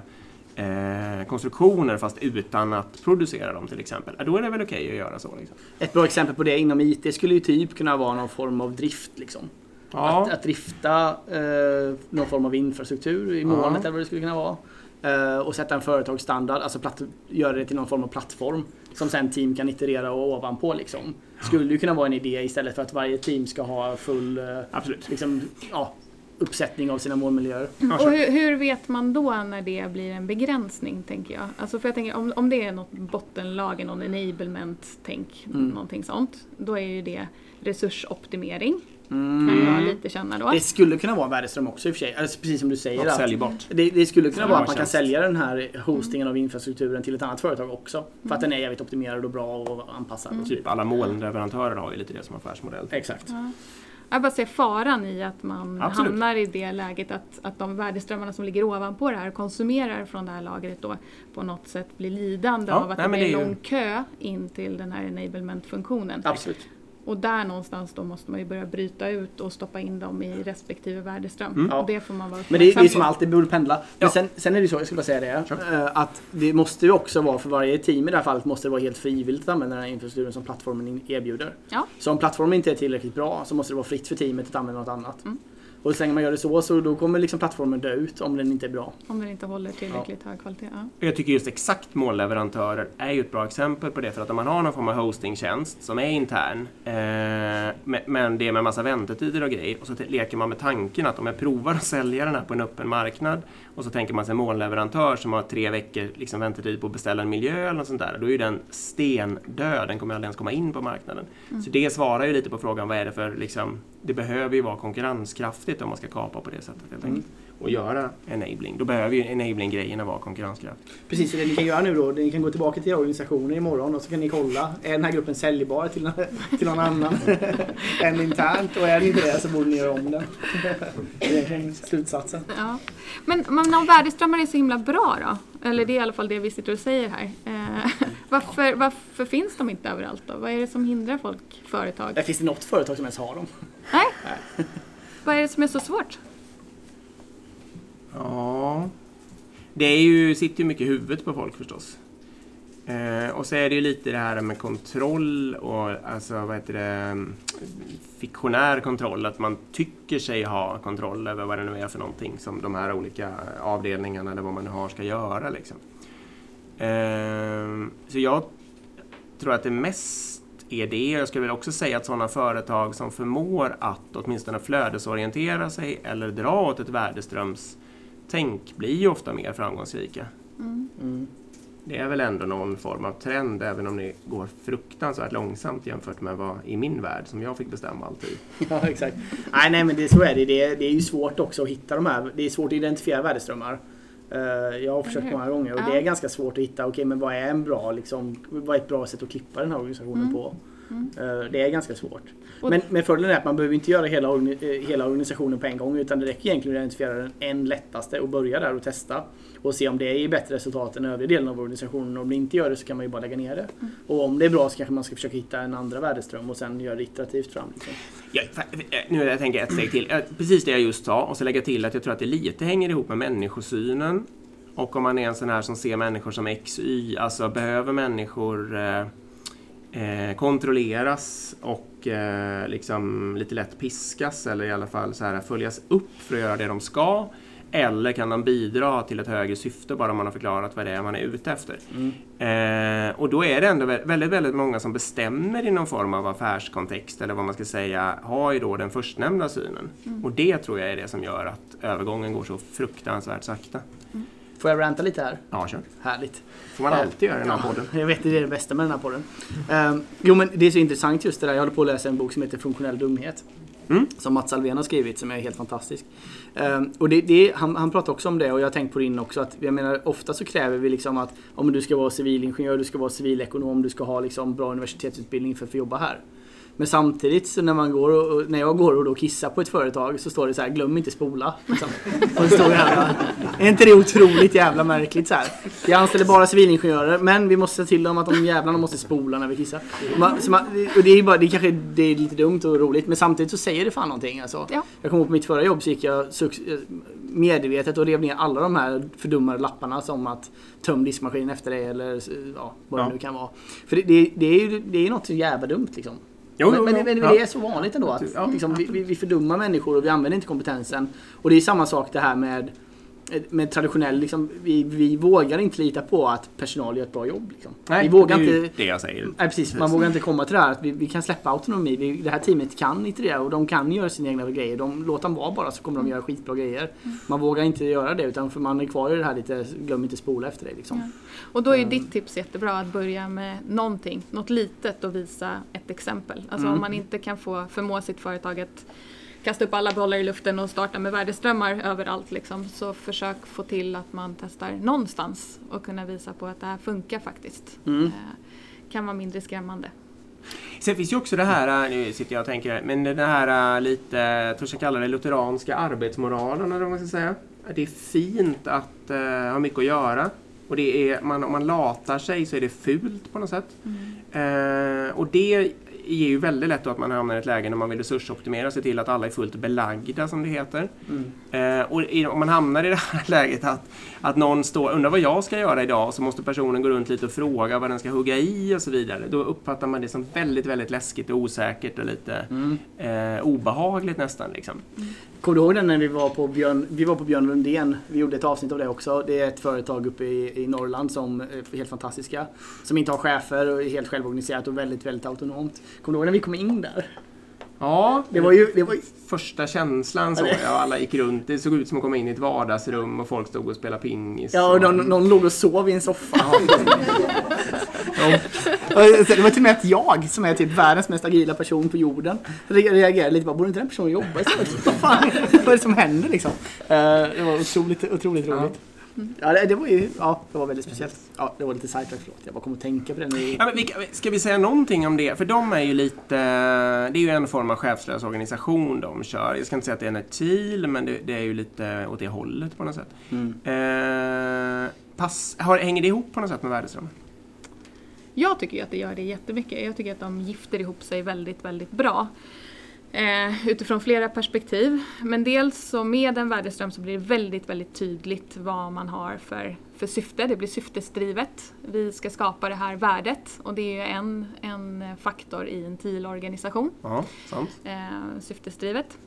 eh, konstruktioner fast utan att producera dem till exempel. Ja, då är det väl okej att göra så. Liksom. Ett bra exempel på det inom IT skulle ju typ kunna vara någon form av drift liksom. Ja. Att, att drifta eh, någon form av infrastruktur i molnet eller vad det skulle kunna vara. Eh, och sätta en företagsstandard, alltså göra det till någon form av plattform som sen team kan iterera och ovanpå liksom. Skulle ju kunna vara en idé istället för att varje team ska ha full eh, Absolut. liksom, ja, uppsättning av sina målmiljöer. Ja, Och hur, hur vet man då när det blir en begränsning, tänker jag? Alltså för jag tänker, om, om det är något bottenlager, någon enablement-tänk, Mm. någonting sånt, då är ju det resursoptimering, Mm. kan jag lite känna då. Det skulle kunna vara en värdeström också i och för sig. Alltså, precis som du säger. Något att- säljbart. Det, det skulle kunna vara att man kan tjänst. sälja den här hostingen av infrastrukturen till ett annat företag också. För att den är jävligt optimerad och bra och anpassad. Och så Typ alla molnleverantörer har ju lite det som affärsmodell. Exakt. Ja. Jag bara ser faran i att man Absolut. hamnar i det läget att, att de värdeströmmarna som ligger ovanpå det här och konsumerar från det här lagret då på något sätt blir lidande Ja, av att nej, det blir är en ju- lång kö in till den här enablement-funktionen. Absolut. Och där någonstans då måste man ju börja bryta ut och stoppa in dem i respektive värdeström. Mm. Och det får man vara Men det, är uppmärksam som på. allt, det borde pendla. Men Ja. sen, sen är det så, jag skulle bara säga det, Kör. eh, att det måste ju också vara för varje team i det här fallet måste det vara helt frivilligt att använda den här infrastrukturen som plattformen erbjuder. Ja. Så om plattformen inte är tillräckligt bra så måste det vara fritt för teamet att använda något annat. Mm. Och så länge man gör det så, så då kommer liksom plattformen dö ut om den inte är bra. Om den inte håller tillräckligt hög kvalitet. Ja. Jag tycker just exakt målleverantörer är ju ett bra exempel på det. För att om man har någon form av hostingtjänst som är intern, eh, me- men det är med massa väntetider och grejer. Och så leker man med tanken att om jag provar att sälja den här på en öppen marknad och så tänker man sig en målleverantör som har tre veckor liksom väntetid på att beställa en miljö eller något sånt där. Då är ju den stendöd, den kommer aldrig ens komma in på marknaden. Så det svarar ju lite på frågan vad är det för, liksom, det behöver ju vara konkurrenskraftigt om man ska kapa på det sättet helt enkelt. Och göra enabling. Då behöver ju enabling-grejerna vara konkurrenskraftiga. Precis, så det ni kan göra nu då, ni kan gå tillbaka till era organisationer imorgon och så kan ni kolla, är den här gruppen säljbar till, till någon annan [laughs] än internt? Och är det inte det så borde ni göra om den. Det är slutsatsen. Ja. Men, men om värdeströmmar är så himla bra då? Eller det är i alla fall det vi sitter och säger här. Eh, varför, varför finns de inte överallt då? Vad är det som hindrar folk, företag? Finns det något företag som ens har dem? Nej? Vad är det som är så svårt? Ja, det är ju, sitter ju mycket i huvudet på folk förstås. Eh, och så är det ju lite det här med kontroll och alltså vad heter det, fiktionär kontroll, att man tycker sig ha kontroll över vad det nu är för någonting som de här olika avdelningarna eller vad man nu har ska göra. Liksom. Eh, så jag tror att det mest är det. Jag skulle väl också säga att sådana företag som förmår att åtminstone flödesorientera sig eller dra åt ett värdeströms värdeströmstänk blir ju ofta mer framgångsrika. Mm. Mm. Det är väl ändå någon form av trend även om det går fruktansvärt långsamt jämfört med vad i min värld som jag fick bestämma alltid. [laughs] Ja, exakt. Nej, nej men det, så är det. det. Det är ju svårt också att hitta de här. Det är svårt att identifiera värdeströmmar. Eh, Jag har försökt hur? många gånger och det är ganska svårt att hitta, okej men vad är en bra liksom, vad är ett bra sätt att klippa den här organisationen Mm. på? Mm. Det är ganska svårt. Och- Men, men fördelen är att man behöver inte göra hela, eh, hela organisationen på en gång utan det räcker egentligen att identifiera den en lättaste och börja där och testa. Och se om det ger bättre resultat än övriga delen av organisationen. Om det inte gör det så kan man ju bara lägga ner det. Mm. Och om det är bra så kanske man ska försöka hitta en andra värdeström och sen göra det iterativt fram. Liksom. Ja, eh, nu jag tänker ett steg till. Precis det jag just sa och så lägga till att jag tror att det lite hänger ihop med människosynen. Och om man är en sån här som ser människor som X, Y, alltså behöver människor eh, kontrolleras och eh, liksom lite lätt piskas eller i alla fall så här följas upp för att göra det de ska. Eller kan de bidra till ett högre syfte bara man har förklarat vad det är man är ute efter. Eh, och då är det ändå vä- väldigt, väldigt många som bestämmer i någon form av affärskontext eller vad man ska säga, har ju då den förstnämnda synen. Och det tror jag är det som gör att övergången går så fruktansvärt sakta. Får jag ranta lite här? Ja, kör. Härligt. får man alltid göra i den här podden. Jag vet, det är det bästa med den här podden. Um, jo men det är så intressant just det där. Jag håller på att läsa en bok som heter Funktionell dumhet. Mm. Som Mats Alvén har skrivit som är helt fantastisk. Ehm, och det, det, han, han pratar också om det och jag har tänkt på det in också att jag menar ofta så kräver vi liksom att om du ska vara civilingenjör, du ska vara civilekonom, du ska ha liksom bra universitetsutbildning för att få jobba här. Men samtidigt så när man går och, och när jag går och då kissar på ett företag så står det så här glöm inte spola. Liksom. Och det står jävla, är inte det otroligt jävla märkligt så här? Jag anställer bara civilingenjörer men vi måste se till dem att de jävlarna måste spola när vi kissar. Man, så man, och det är bara, det kanske det är lite dumt och roligt men samtidigt så säger det fan någonting alltså. Ja. Jag kommer ihåg på mitt förra jobb så gick jag eh, medvetet och rev ner alla de här fördummade lapparna som att töm diskmaskinen efter dig eller ja, vad Ja. det nu kan vara. För det, det, det är ju det är något så jävla dumt liksom. Jo, men jo, men, jo. men det är så vanligt ändå att liksom, vi, vi, vi fördummar människor och vi använder inte kompetensen. Och det är samma sak det här med med traditionell, liksom, vi, vi vågar inte lita på att personal gör ett bra jobb. Liksom. Nej, vi vågar det är ju inte, det jag säger. Nej, precis. Man vågar inte komma till det här att vi, vi kan släppa autonomi. Vi, det här teamet kan iterera och de kan göra sina egna grejer. De, låt dem vara bara så kommer de göra skitbra grejer. Man vågar inte göra det utan för man är kvar i det här lite, glöm inte spola efter dig. Liksom. Ja. Och då är ditt tips jättebra att börja med någonting, något litet och visa ett exempel. Alltså Mm. om man inte kan få förmå sitt företag att kasta upp alla bollar i luften och starta med värdeströmmar överallt liksom, så försök få till att man testar någonstans och kunna visa på att det här funkar faktiskt. Mm. Eh, kan vara mindre skrämmande. Sen finns ju också det här, äh, nu sitter jag och tänker, men det här äh, lite, jag tror jag ska kalla det lutheranska arbetsmoralen eller vad man ska säga. Det är fint att uh, ha mycket att göra. Och det är, man, om man latar sig så är det fult på något sätt. Eh, och det ger ju väldigt lätt att man hamnar i ett läge när man vill resursoptimera, se till att alla är fullt belagda som det heter. Mm. Eh, och om man hamnar i det här [laughs] läget att, att någon står undrar vad jag ska göra idag så måste personen gå runt lite och fråga vad den ska hugga i och så vidare. Då uppfattar man det som väldigt, väldigt läskigt och osäkert och lite Mm. eh, obehagligt nästan. Liksom. Kommer du ihåg den när vi var på Björn, vi var på Björn Lundén? Vi gjorde ett avsnitt av det också. Det är ett företag uppe i, i Norrland som är helt fantastiska. Som inte har chefer och är helt självorganiserat och väldigt, väldigt autonomt. Kommer du ihåg när vi kom in där? Ja, Det var ju, det var ju första känslan så. Ja, alla gick runt. Det såg ut som att komma in i ett vardagsrum och folk stod och spelade pingis. Ja, och någon, någon låg och sov i en soffa. Och [laughs] Det var till och med att jag, som är typ världens mest agila person på jorden, re- reagerade lite bara, borde inte den personen jobba istället? [laughs] Vad fan, vad är det som händer liksom? Eh, Det var otroligt, otroligt roligt. Ja, det, det var ju, ja, det var väldigt speciellt. Ja, det var lite sidetrack, förlåt. Jag bara kom att tänka på det nu. Ja, men vi, ska vi säga någonting om det? För de är ju lite... Det är ju en form av chefslös organisation de kör. Jag ska inte säga att det är en etil, men det, det är ju lite åt det hållet på något sätt. Mm. Eh, pass, har, hänger det ihop på något sätt med värdeströmmen? Jag tycker ju att det gör det jättemycket. Jag tycker att de gifter ihop sig väldigt, väldigt bra. Eh, utifrån flera perspektiv. Men dels så med en värdeström så blir det väldigt, väldigt tydligt vad man har för, för syfte. Det blir syftesdrivet. Vi ska skapa det här värdet och det är ju en, en faktor i en TIL-organisation. Ja, eh, syftesdrivet.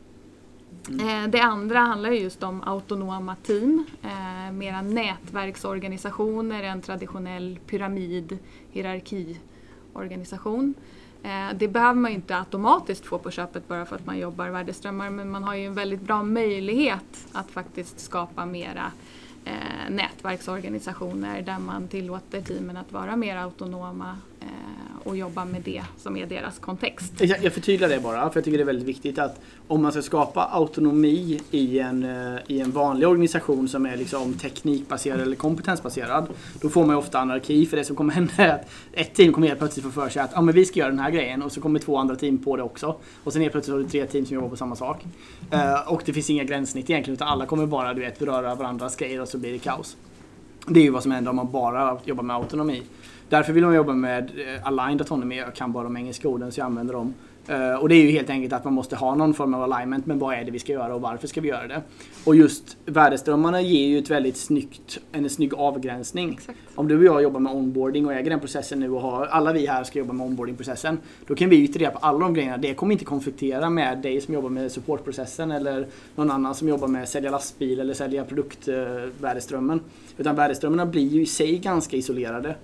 Eh, det andra handlar ju just om autonoma team, eh, mera nätverksorganisationer, en traditionell pyramid, hierarkiorganisation. Eh, Eh, det behöver man ju inte automatiskt få på köpet bara för att man jobbar värdeströmmar men man har ju en väldigt bra möjlighet att faktiskt skapa mera eh, nätverksorganisationer där man tillåter teamen att vara mer autonoma Eh, och jobba med det som är deras kontext. Jag förtydligar det bara, för jag tycker det är väldigt viktigt att om man ska skapa autonomi i en, eh, i en vanlig organisation som är liksom teknikbaserad eller kompetensbaserad, då får man ju ofta anarki. För det som kommer hända är att ett team kommer helt plötsligt få för sig att ah, men vi ska göra den här grejen och så kommer två andra team på det också. Och sen helt plötsligt har du tre team som jobbar på samma sak. Eh, och det finns inga gränssnitt egentligen, utan alla kommer bara du vet, beröra varandras grejer och så blir det kaos. Det är ju vad som händer om man bara jobbar med autonomi. Därför vill man jobba med eh, aligned autonomy. Jag kan bara de engelska orden så jag använder dem. Eh, och det är ju helt enkelt att man måste ha någon form av alignment med vad är det vi ska göra och varför ska vi göra det. Och just värdeströmmarna ger ju ett väldigt snyggt, en snygg avgränsning. Exakt. Om du och jag jobbar med onboarding och äger den processen nu och har, alla vi här ska jobba med onboardingprocessen. Då kan vi iterera på alla de grejerna. Det kommer inte konfliktera med dig som jobbar med supportprocessen eller någon annan som jobbar med sälja lastbil eller sälja produktvärdeströmmen. Utan värdeströmmarna blir ju i sig ganska isolerade eh,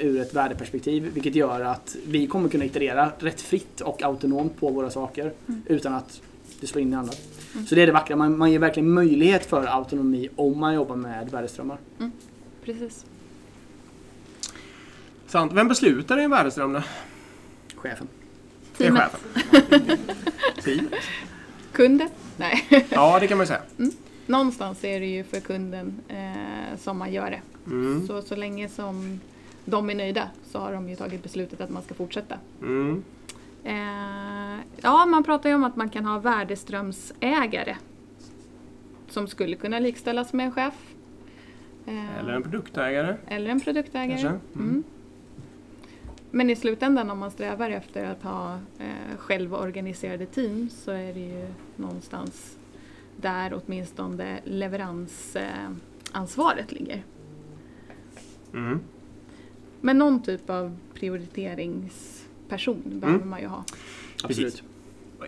ur ett värdeperspektiv. Vilket gör att vi kommer kunna iterera rätt fritt och autonomt på våra saker utan att det slår in i andra. Så det är det vackra. Man, man ger verkligen möjlighet för autonomi om man jobbar med värdeströmmar. Precis. sant. Vem beslutar i en värdeström då? Chefen. Det är Teamet. chefen. [laughs] Teamet. Kunden? Nej. Ja, det kan man ju säga. Någonstans är det ju för kunden eh, som man gör det. Mm. Så, så länge som de är nöjda så har de ju tagit beslutet att man ska fortsätta. Mm. Eh, ja, man pratar ju om att man kan ha värdeströmsägare som skulle kunna likställas med en chef. Eh, Eller en produktägare. eller en produktägare. Mm. Mm. Men i slutändan om man strävar efter att ha eh, självorganiserade team så är det ju någonstans där åtminstone leveransansvaret ansvaret ligger. Mm. Men någon typ av prioriteringsperson behöver man ju ha. Absolut.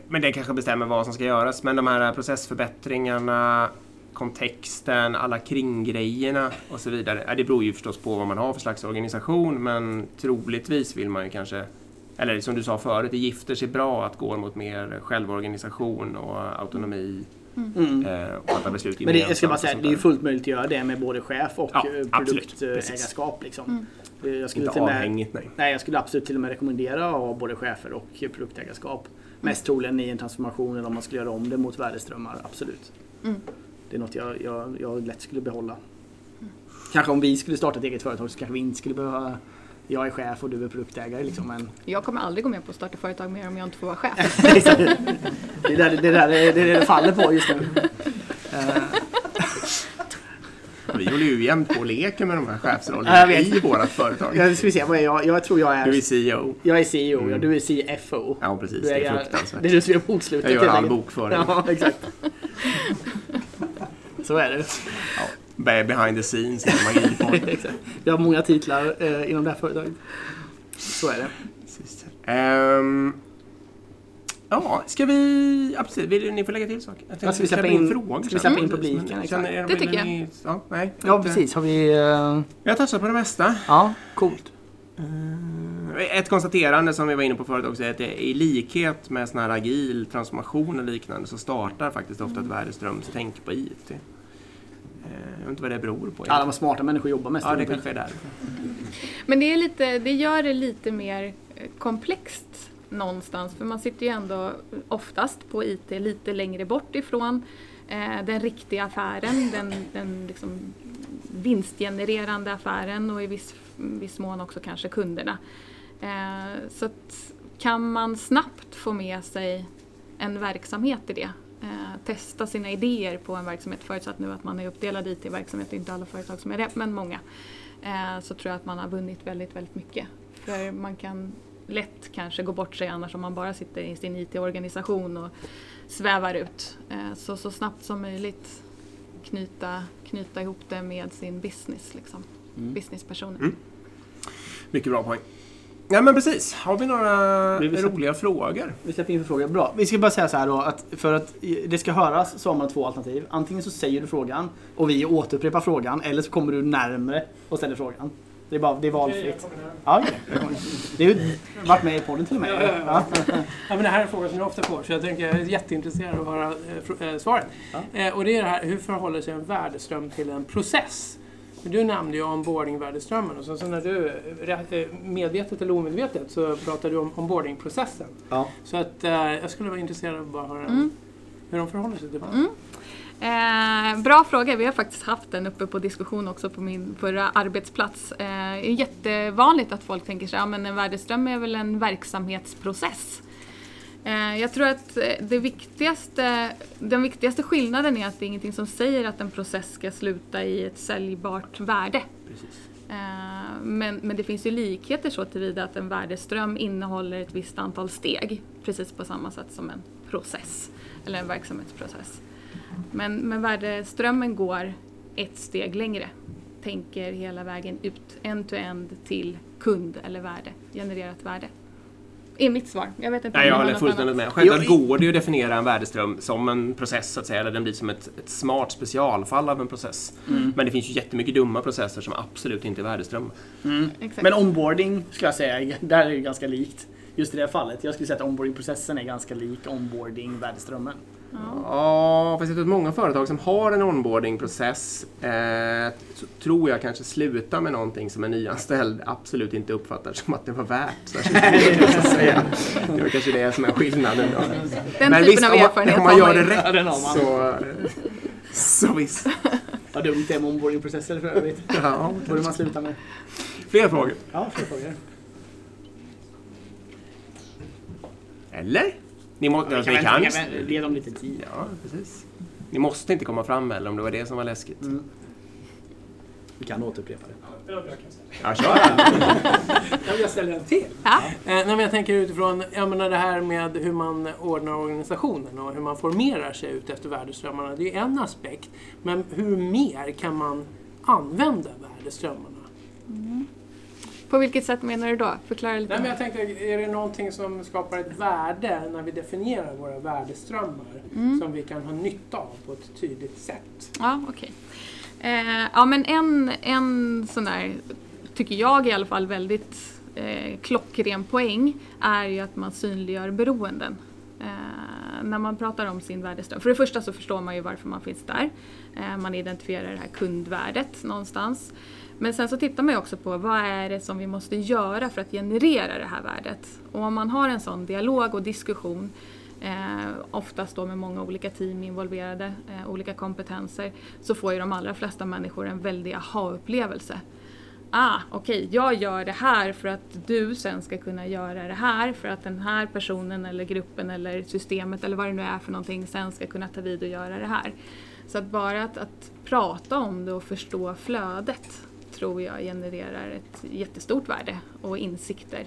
Men det kanske bestämmer vad som ska göras. Men de här processförbättringarna, kontexten, alla kringgrejerna och så vidare. Det beror ju förstås på vad man har för slags organisation. Men troligtvis vill man ju kanske, eller som du sa förut, det gifter sig bra att gå mot mer självorganisation och autonomi Mm. eh, och fatta beslut Men det, jag ska bara säga, det är fullt möjligt att göra det med både chef och Ja, eh, produktägarskap. Liksom. Eh, Jag skulle Inte till och med, avhängigt, nej. nej, jag skulle absolut till och med rekommendera att ha både chefer och produktägarskap. Mest troligen i en transformation eller om man skulle göra om det mot värdeströmmar, absolut. Mm. Det är något jag, jag, jag lätt skulle behålla. Kanske om vi skulle starta ett eget företag så kanske vi inte skulle behöva jag är chef och du är produktägare liksom. Men Jag kommer aldrig gå med på att starta företag mer om jag inte får vara chef. [laughs] det är där det, är där, det, är det det faller på just nu. [laughs] Vi håller ju jämt på och leker med de här Ja, chefsrollerna i vårt företag. Jag ska vi se, vad är jag? Jag tror jag Du är är... CEO. Jag är CEO, ja, Mm. du är CFO. Ja, precis. Du Det är är, fruktansvärt. det är du som gör bokslutet. Jag gör all bokföring. Ja, exakt. [laughs] Så är det. Be- Behind the scenes. [laughs] Exakt. Vi har många titlar eh, inom det här företaget. Så är det. Precis. Ja, ska vi... Absolut, vill ni får lägga till saker? Jag tänkte Ja, ska vi släppa in- frågor ska vi sen. släppa in publiken, känner exakt. er- Det tycker jag. ni- Ja, nej, Ja, inte- precis. Har vi... eh, Jag har touchat på det mesta. Ja, coolt. Ehm, ett konstaterande som vi var inne på förut också är att det i likhet med sån här agil transformation och liknande så startar faktiskt ofta ett värdeströmstänk på IT. Eh, Jag vet inte vad det beror på. Alla vad smarta människor jobbar mest. Ja, det kanske är där. Men det, är lite, det gör det lite mer eh, komplext någonstans för man sitter ju ändå oftast på IT lite längre bort ifrån eh, den riktiga affären, den, den liksom vinstgenererande affären och i viss, viss mån också kanske kunderna. Eh, så att kan man snabbt få med sig en verksamhet i det, eh, testa sina idéer på en verksamhet, förutsatt nu att man är uppdelad i IT-verksamhet, inte alla företag som är det, men många, eh, så tror jag att man har vunnit väldigt, väldigt mycket. För man kan lätt kanske gå bort sig annars om man bara sitter i sin IT-organisation och svävar ut. Eh, Så, så snabbt som möjligt knyta, knyta ihop det med sin business, liksom. Mm. businesspersoner. Mm. Mycket bra poäng. Ja men precis. Har vi några Vi roliga frågor? Vi släpper in för frågor. Bra. Vi ska bara säga så här då att för att det ska höras så har man två alternativ. Antingen så säger du frågan och vi återupprepar frågan eller så kommer du närmre och ställer frågan. Det är, bara, det är valfritt. Ja, det ju varit med i podden till och med. Ja, ja, ja. Ja. Ja, men det här är en fråga som jag ofta får, så jag tänker jag är jätteintresserad av att höra eh, eh, svaret. Ja. Eh, och det är det här, hur förhåller sig en värdeström till en process? Du nämnde ju onboarding-värdeströmmen och så, så när du, eh, rätt- medvetet eller omedvetet, så pratade du om onboarding-processen. Ja. Så att eh, jag skulle vara intresserad av att bara höra Mm. hur de förhåller sig till varandra. Mm. Eh, bra fråga. Vi har faktiskt haft den uppe på diskussion också på min förra arbetsplats. Eh, det är jättevanligt att folk tänker sig att ja, men en värdeström är väl en verksamhetsprocess. Eh, jag tror att eh, det viktigaste, den viktigaste skillnaden är att det är ingenting som säger att en process ska sluta i ett säljbart värde. Eh, Men, men det finns ju likheter så tillvida att en värdeström innehåller ett visst antal steg. Precis på samma sätt som en process eller en verksamhetsprocess. Men, men värdeströmmen går ett steg längre. Tänker hela vägen ut, end-to-end till kund eller värde, genererat värde. Är mitt svar. Jag vet inte Nej, jag håller fullständigt med. Självklart går det ju att definiera en värdeström som en process, så att säga. Eller den blir som ett, ett smart specialfall av en process. Mm. Men det finns ju jättemycket dumma processer som absolut inte är värdeströmmar. Mm. Men onboarding skulle jag säga, [laughs] där är det ganska likt. Just i det här fallet. Jag skulle säga att onboardingprocessen är ganska lik onboarding-värdeströmmen. Ja. Ja, fast jag tror att många företag som har en onboardingprocess eh, tror jag kanske slutar med någonting som en nyanställd absolut inte uppfattar som att det var värt. säga. Det var kanske det som är skillnaden. Då. Den Men typen visst, av om man, erfarenhet om man gör det. Ja, rätt man. så, så visst. Vad dumt det är med onboardingprocesser för övrigt. Ja, borde man sluta med. fler frågor? Ja, fler frågor. Eller? Ni må, Ja, kan, kan. ge dem lite tid. Ja, precis. Ni måste inte komma fram eller om det var det som var läskigt. Mm. Vi kan återupprepa det. Ja, kör. [laughs] Jag ställa en till. Ja. Eh, nej, men jag tänker utifrån jag menar det här med hur man ordnar organisationen och hur man formerar sig ut efter värdeströmmarna. Det är en aspekt. Men hur mer kan man använda värdeströmmarna? På vilket sätt menar du då? Förklara lite. Nej, men jag tänker, är det någonting som skapar ett värde när vi definierar våra värdeströmmar som vi kan ha nytta av på ett tydligt sätt? Ja, okej. Eh, ja, men en, en sån där, tycker jag i alla fall, väldigt eh, klockren poäng är ju att man synliggör beroenden. Eh, när man pratar om sin värdeström. För det första så förstår man ju varför man finns där. Eh, man identifierar det här kundvärdet någonstans. Men sen så tittar man ju också på vad är det som vi måste göra för att generera det här värdet. Och om man har en sån dialog och diskussion eh, oftast då med många olika team involverade, eh, olika kompetenser, så får ju de allra flesta människor en väldig aha-upplevelse. Ah, okej, jag gör det här för att du sen ska kunna göra det här för att den här personen eller gruppen eller systemet eller vad det nu är för någonting sen ska kunna ta vid och göra det här. Så att bara att, att prata om det och förstå flödet tror jag genererar ett jättestort värde och insikter.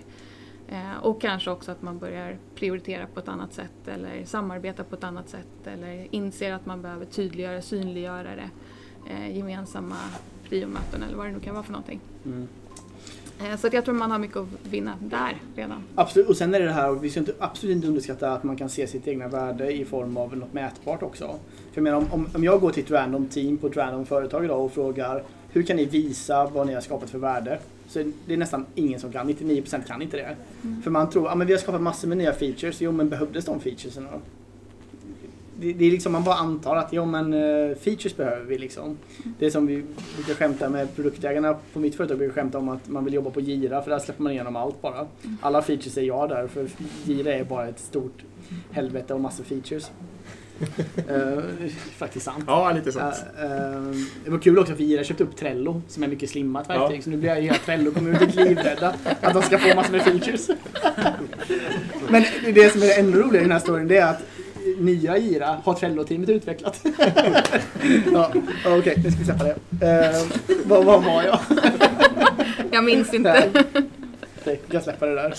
Eh, och kanske också att man börjar prioritera på ett annat sätt eller samarbeta på ett annat sätt eller inser att man behöver tydliggöra, synliggöra det. Eh, gemensamma priomöten eller vad det nu kan vara för någonting. Mm. Eh, så att jag tror man har mycket att vinna där redan. Absolut, och sen är det det här, vi ska inte, absolut inte underskatta att man kan se sitt egna värde i form av något mätbart också. För jag menar, om, om, om jag går till ett random team på ett random företag idag och frågar hur kan ni visa vad ni har skapat för värde? Så det är nästan ingen som kan, 99% kan inte det. För man tror, ja men vi har skapat massor med nya features, jo men behövdes de featuresen då? Det, det är liksom, man bara antar att jo men eh, features behöver vi liksom. Det är som vi brukar skämta med produktägarna på mitt företag, brukar skämta om att man vill jobba på Gira för där släpper man igenom allt bara. Alla features är jag där för Gira är bara ett stort helvete och massor features. Eh, faktiskt sant. Ja, lite sånt. Eh, eh, det var kul också för Gira köpte upp Trello som är mycket slimmat verktyg. Ja. Så nu blir jag hela Trello-communityt livrädda att de ska få massor med features. Men det som är ännu roligare i den här storyn det är att nya Gira har Trello-teamet utvecklat. [laughs] ja, Okej, nu ska vi släppa det. Vad, vad var jag? Jag minns inte. Nej, jag släpper det där.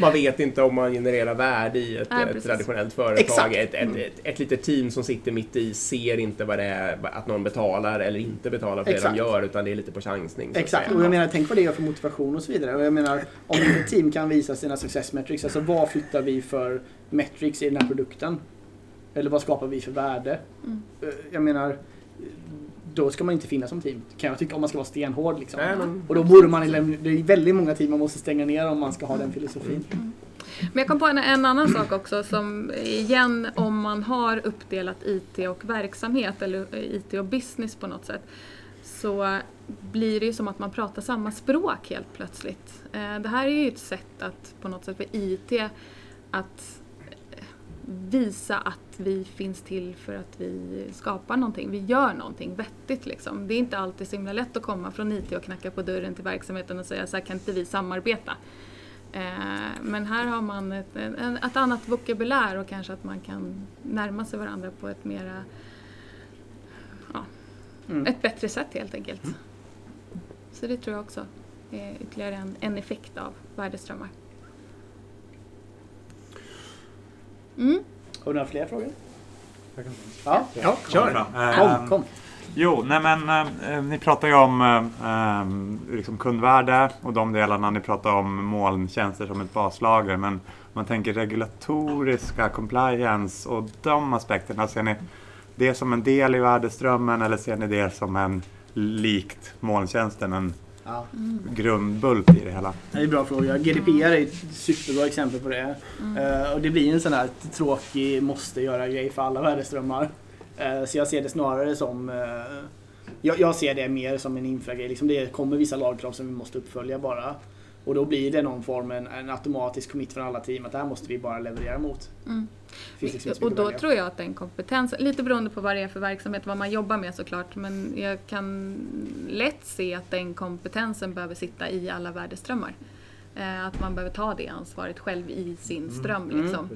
Man vet inte om man genererar värde i ett, Nej, ett traditionellt företag. Exakt. Ett, ett, ett, ett litet team som sitter mitt i ser inte vad det är att någon betalar eller inte betalar för Exakt. det de gör utan det är lite på chansning. Exakt, och jag menar tänk vad det gör för motivation och så vidare. Och jag menar om ett team kan visa sina success metrics, alltså vad flyttar vi för metrics i den här produkten? Eller vad skapar vi för värde? Mm. Eh, Jag menar, då ska man inte finnas som team. Kan jag tycka om man ska vara stenhård liksom. Nej, men, Och då borde man, det är väldigt många team man måste stänga ner om man ska ha den filosofin. Men jag kom på en, en annan sak också som igen om man har uppdelat IT och verksamhet eller IT och business på något sätt så blir det ju som att man pratar samma språk helt plötsligt. Eh, Det här är ju ett sätt att på något sätt för IT att visa att vi finns till för att vi skapar någonting, vi gör någonting vettigt liksom. Det är inte alltid så himla lätt att komma från IT och knacka på dörren till verksamheten och säga så här kan inte vi samarbeta? Eh, Men här har man ett, ett annat vokabulär och kanske att man kan närma sig varandra på ett mera, ja, Mm. ett bättre sätt helt enkelt. Så det tror jag också är ytterligare en, en effekt av värdeströmmar. Mm. Har du några fler frågor? Ja, ja, kör! Kom, kom. Jo, nej men eh, ni pratar ju om eh, liksom kundvärde och de delarna. Ni pratar om molntjänster som ett baslager. Men om man tänker regulatoriska, compliance och de aspekterna. Ser ni det som en del i värdeströmmen eller ser ni det som en likt molntjänsten, en Ja. grundbult i det hela? Det är en bra fråga. GDPR är ett superbra exempel på det. Eh, och det blir en sån här tråkig måste göra grej för alla värdeströmmar. Eh, så jag ser det snarare som eh, jag, jag ser det mer som en infragrej. Liksom det kommer vissa lagkrav som vi måste uppfölja bara. Och då blir det någon form, en, en automatisk commit från alla team att det här måste vi bara leverera mot. Mm. Liksom Och då tror jag att den kompetensen, lite beroende på vad det är för verksamhet, vad man jobbar med såklart, men jag kan lätt se att den kompetensen behöver sitta i alla värdeströmmar. Eh, att man behöver ta det ansvaret själv i sin ström. Mm. Liksom.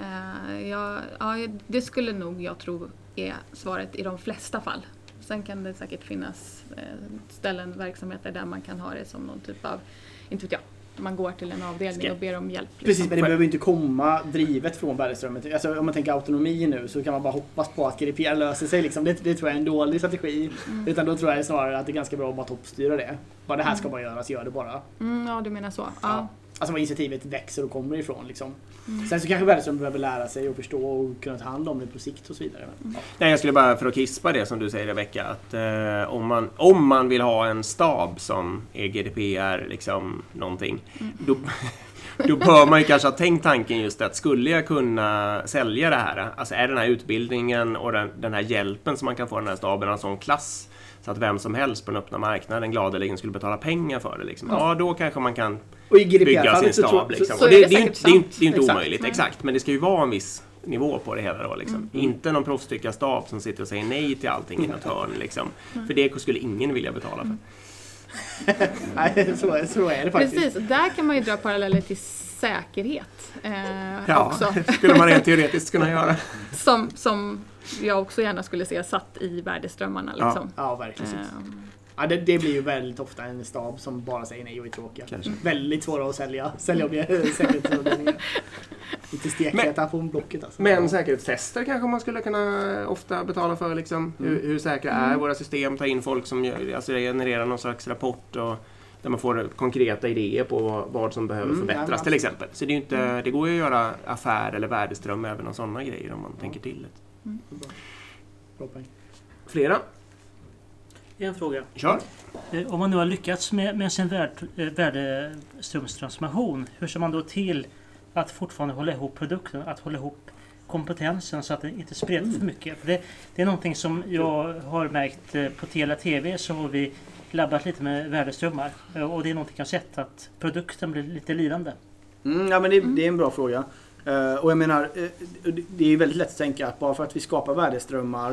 Eh, ja, ja, det skulle nog jag tro är svaret i de flesta fall. Sen kan det säkert finnas eh, ställen, verksamheter där man kan ha det som någon typ av, inte vet jag, man går till en avdelning Ska- och ber om hjälp. liksom. Precis, men det behöver inte komma drivet från värdeströmmen. Alltså, om man tänker autonomi nu så kan man bara hoppas på att GDPR löser sig. Liksom. Det, det tror jag är en dålig strategi. Mm. Utan då tror jag snarare att det är ganska bra att bara toppstyra det. Bara det här ska bara göras, gör det bara. Mm, ja, du menar så. Ja. Alltså var initiativet växer och kommer ifrån. Liksom. Mm. Sen så kanske värdeströmmen behöver lära sig och förstå och kunna ta hand om det på sikt och så vidare. Men, ja. Nej, jag skulle bara för att kispa det som du säger Rebecka, att eh, om, man, om man vill ha en stab som är GDPR, liksom någonting, då, [laughs] då bör man ju kanske ha tänkt tanken just att skulle jag kunna sälja det här, alltså är den här utbildningen och den, den här hjälpen som man kan få i den här staben av en sån klass så att vem som helst på den öppna marknaden gladeligen skulle betala pengar för det. Liksom. Ja, då kanske man kan Och i bygga sin så stab. så, Liksom. så Och är det, det är det, är inte- sant. det är inte Exakt. omöjligt, Nej. exakt. Men det ska ju vara en viss nivå på det hela då. Liksom. Inte någon proffstyckarstab som sitter och säger nej till allting i något hörn. Liksom. För det skulle ingen vilja betala för. [laughs] nej, så, så är det faktiskt. Precis, där kan man ju dra paralleller till säkerhet eh, Ja, också. det skulle man rent [laughs] teoretiskt kunna göra. Som, som jag också gärna skulle se satt i värdeströmmarna. Ja. Liksom. Ja, verkligen. Ehm, Ja, det, det blir ju väldigt ofta en stab som bara säger nej och är tråkiga. Kanske. Väldigt svåra att sälja. Sälja [laughs] säkerhetsavdelningar. Lite stekheta på blocket alltså. Men säkerhetstester kanske man skulle kunna ofta betala för. Liksom. Hur, hur säkra är våra system? Ta in folk som gör, alltså genererar någon slags rapport och där man får konkreta idéer på vad, vad som behöver Mm, förbättras ja, till exempel. Så det, är ju inte, det går ju att göra affär eller värdeström även av sådana grejer om man tänker till det. Bra poäng. Flera? En fråga. Kör! Eh, Om man nu har lyckats med, med sin värd, eh, värdeströmstransformation, hur ser man då till att fortfarande hålla ihop produkten, att hålla ihop kompetensen så att det inte spretar för mycket? För det, det är någonting som jag har märkt eh, på Telia TV så har vi labbat lite med värdeströmmar och det är någonting jag har sett att produkten blir lite lidande. Mm, ja, men det, det är en bra fråga. Eh, och jag menar, eh, det- är väldigt lätt att tänka att bara för att vi skapar värdeströmmar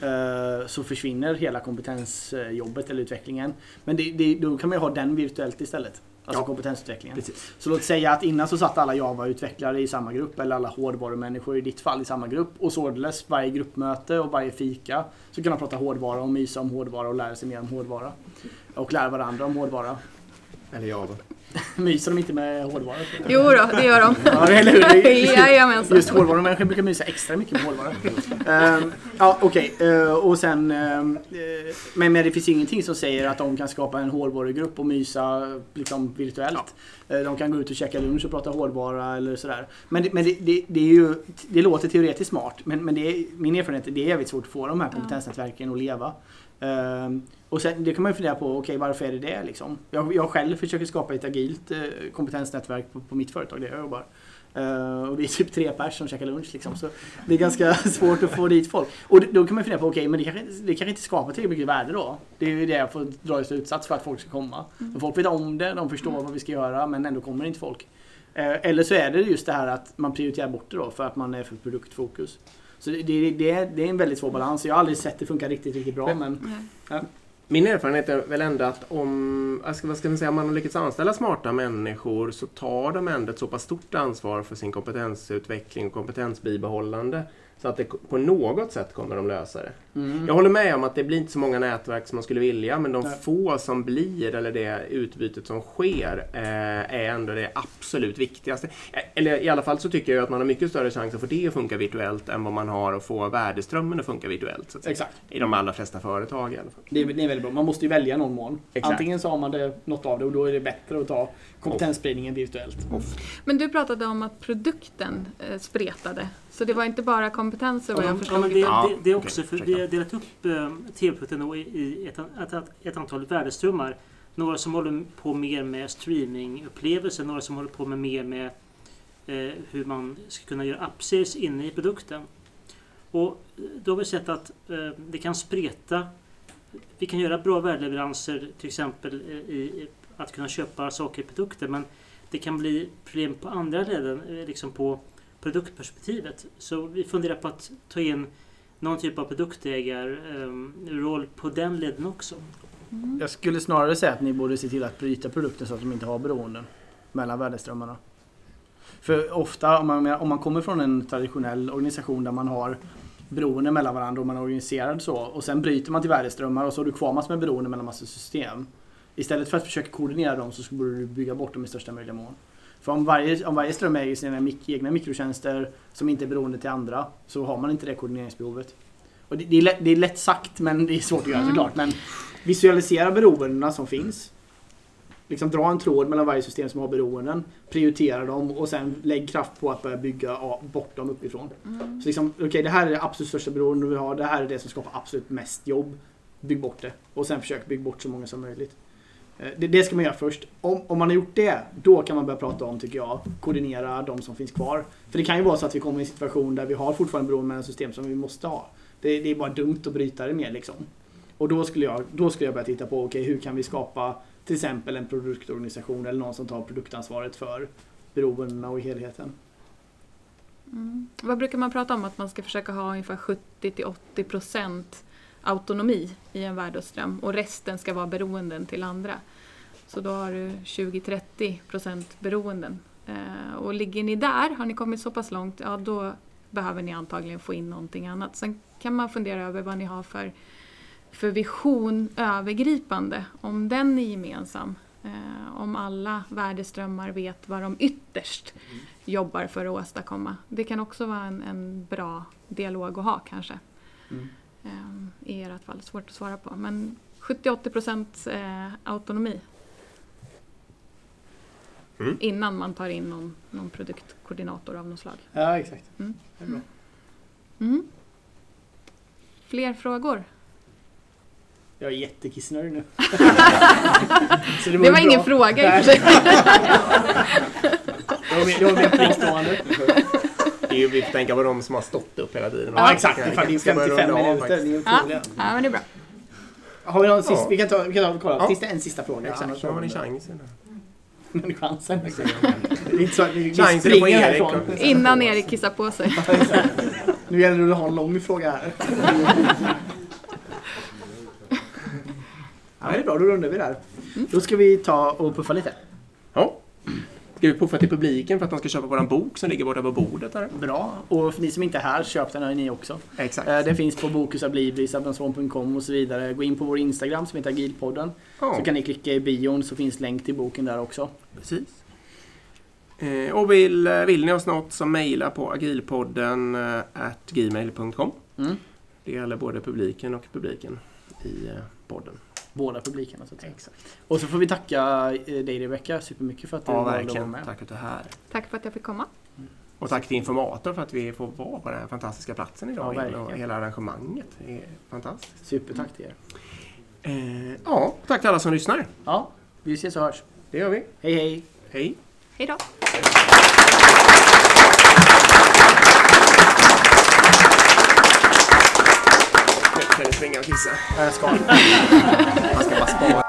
eh, så försvinner hela kompetensjobbet eller utvecklingen. Men det, det, då kan man ju ha den virtuellt istället. Alltså Ja. kompetensutvecklingen. Precis. Så låt säga att innan så satt alla Java-utvecklare i samma grupp eller alla hårdvarumänniskor i ditt fall i samma grupp och således varje gruppmöte och varje fika så kan de prata hårdvara och mysa om hårdvara och lära sig mer om hårdvara. Och lära varandra om hårdvara. Eller Java. [laughs] Myser de inte med hårdvara? Jo då, det gör de. Ja, eller hur? [laughs] Jajamensan. Just hårdvarumänniskor brukar mysa extra mycket med hårdvara. Ehm, ja, okej. Eh, och sen... eh, men, men det finns ingenting som säger att de kan skapa en hårdvarugrupp och mysa liksom, virtuellt. Eh, de kan gå ut och käka lunch och prata hårdvara eller sådär. Men, det, men det, det, det, är ju, det låter teoretiskt smart. Men, men det är, min erfarenhet är att det är jävligt svårt att få de här kompetensnätverken att leva. Ehm, och sen, det kan man ju fundera på, okej varför är det det liksom? Jag, jag själv försöker skapa ett agilt eh, kompetensnätverk på, på mitt företag där jag jobbar. Eh, och vi är typ tre pers som käkar lunch liksom. Så det är ganska [laughs] svårt att få dit folk. Och då kan man fundera på, okej men det kanske, det kanske inte skapar tillräckligt mycket värde då. Det är ju det jag får dra i slutsats för att folk ska komma. Men folk vet om det, de förstår vad vi ska göra men ändå kommer inte folk. Eh, eller så är det just det här att man prioriterar bort det då för att man är för produktfokus. Så det, det, det, är, det är en väldigt svår balans. Jag har aldrig sett det funka riktigt, riktigt bra men Min erfarenhet är väl ändå att om, vad ska, vad ska man säga, om man har lyckats anställa smarta människor så tar de ändå ett så pass stort ansvar för sin kompetensutveckling och kompetensbibehållande så att det på något sätt kommer de lösa det. mm. Jag håller med om att det blir inte så många nätverk som man skulle vilja men de Nej. få som blir eller det utbytet som sker eh, är ändå det absolut viktigaste. Eh, Eller i alla fall så tycker jag att man har mycket större chans att få det att funka virtuellt än vad man har att få värdeströmmen att funka virtuellt. Så att säga. Exakt. I de allra flesta företag i alla fall. Det är, det är väldigt bra. Man måste ju välja någon mån. Exakt. Antingen så har man det, något av det och då är det bättre att ta kompetensspridningen virtuellt. Men du pratade om att produkten eh, spretade. Så det var inte bara kompetenser vad jag Ja, förstod. men det, Ja, det, det är också för vi har delat upp eh, TV-produkten i, i ett, ett, ett, ett antal värdeströmmar. Några som håller på mer med streamingupplevelser, några som håller på med mer med eh, hur man ska kunna göra upsales inne i produkten. Och eh, då har vi sett att eh, det kan spreta. Vi kan göra bra värdeleveranser till exempel eh, i, i att kunna köpa saker i produkter men det kan bli problem på andra leden, eh, liksom på produktperspektivet. Så vi funderar på att ta in någon typ av produktägarroll på den leden också. Jag skulle snarare säga att ni borde se till att bryta produkten så att de inte har beroenden mellan värdeströmmarna. För ofta om man, om man kommer från en traditionell organisation där man har beroende mellan varandra och man är organiserad så och sen bryter man till värdeströmmar och så har du kvar massor med beroende mellan massa system. Istället för att försöka koordinera dem så borde du bygga bort dem i största möjliga mån. För om varje, om varje ström äger sina mik- egna mikrotjänster som inte är beroende till andra så har man inte det koordineringsbehovet. Och det, det, är lätt, det är lätt sagt men det är svårt att göra såklart. Men visualisera beroendena som finns. Liksom dra en tråd mellan varje system som har beroenden. Prioritera dem och sen lägg kraft på att börja bygga bort dem uppifrån. Så liksom, okej det här är det absolut största beroendet vi har. Det här är det som skapar absolut mest jobb. Bygg bort det. Och sen försök bygga bort så många som möjligt. Eh, det, det ska man göra först. Om, om man har gjort det, då kan man börja prata om, tycker jag, koordinera de som finns kvar. För det kan ju vara så att vi kommer i en situation där vi har fortfarande beroende mellan system som vi måste ha. Det, det är bara dumt att bryta det mer liksom. Och då skulle jag, då skulle jag börja titta på, okej hur kan vi skapa till exempel en produktorganisation eller någon som tar produktansvaret för beroendena och helheten. Mm. Vad brukar man prata om? Att man ska försöka ha ungefär 70-80% autonomi i en värdeström och resten ska vara beroenden till andra. Så då har du 20-30% beroenden. Eh, och ligger ni där, har ni kommit så pass långt, ja då behöver ni antagligen få in någonting annat. Sen kan man fundera över vad ni har för, för vision övergripande, om den är gemensam. Eh, om alla värdeströmmar vet vad de ytterst jobbar för att åstadkomma. Det kan också vara en, en bra dialog att ha kanske. Mm. Ehm, I ert fall, svårt att svara på. Men 70-80% eh, autonomi. Mm. Innan man tar in någon, någon produktkoordinator av något slag. Ja, exakt. Mm. Det är bra. Mm. Fler frågor? Jag är jättekissnödig nu. [laughs] Så Det vore var ingen fråga i och för sig. [laughs] Det var mer- det var prickstående. [laughs] Det är ju, vi får tänka på de som har stått upp hela tiden. Ja exakt, det är faktiskt börja 55 runda av minuter. Det är Ja. otroliga. ja, men det är bra. Har vi någon sista? Ja. Vi kan ta, vi kan ta kolla. Ja. Finns det en sista fråga? Exakt, nu har ni chansen. [laughs] Men chansen. Det är inte så att vi, få springer härifrån. Innan Erik kissar på sig. Nu gäller det att ha en lång fråga här. Ja, det är bra, då rundar vi där. Då ska vi ta och puffa lite. Ja. Ska vi puffa till publiken för att de ska köpa våran bok som ligger borta på bordet här? Bra. Och för ni som inte är här, köp den här ni också. Exakt. Eh, Den finns på Bokus Ablibris, ablanson.com och så vidare. Gå in på vår Instagram som heter Agilpodden. Ja, Så kan ni klicka i bion så finns länk till boken där också. precis. Eh, och vill, eh, vill ni oss något så mejla på agilpodden eh, at gmail.com. Mm. Det gäller både publiken och publiken i eh, podden. Båda publikerna så att säga. Exakt. Och så får vi tacka eh, dig Rebecka supermycket för att du Ja, valde att vara med. Tack att du är här. Tack för att jag fick komma. Och tack till Informator för att vi får vara på den här fantastiska platsen idag. Ja, och hela arrangemanget är fantastiskt. Supertack till er. Eh, ja, tack till alla som lyssnar. Ja, vi ses och hörs. Det gör vi. Hej hej! Hej! Hej då. Nu kan du springa och kissa. Jag ska. [laughs] Man ska bara spara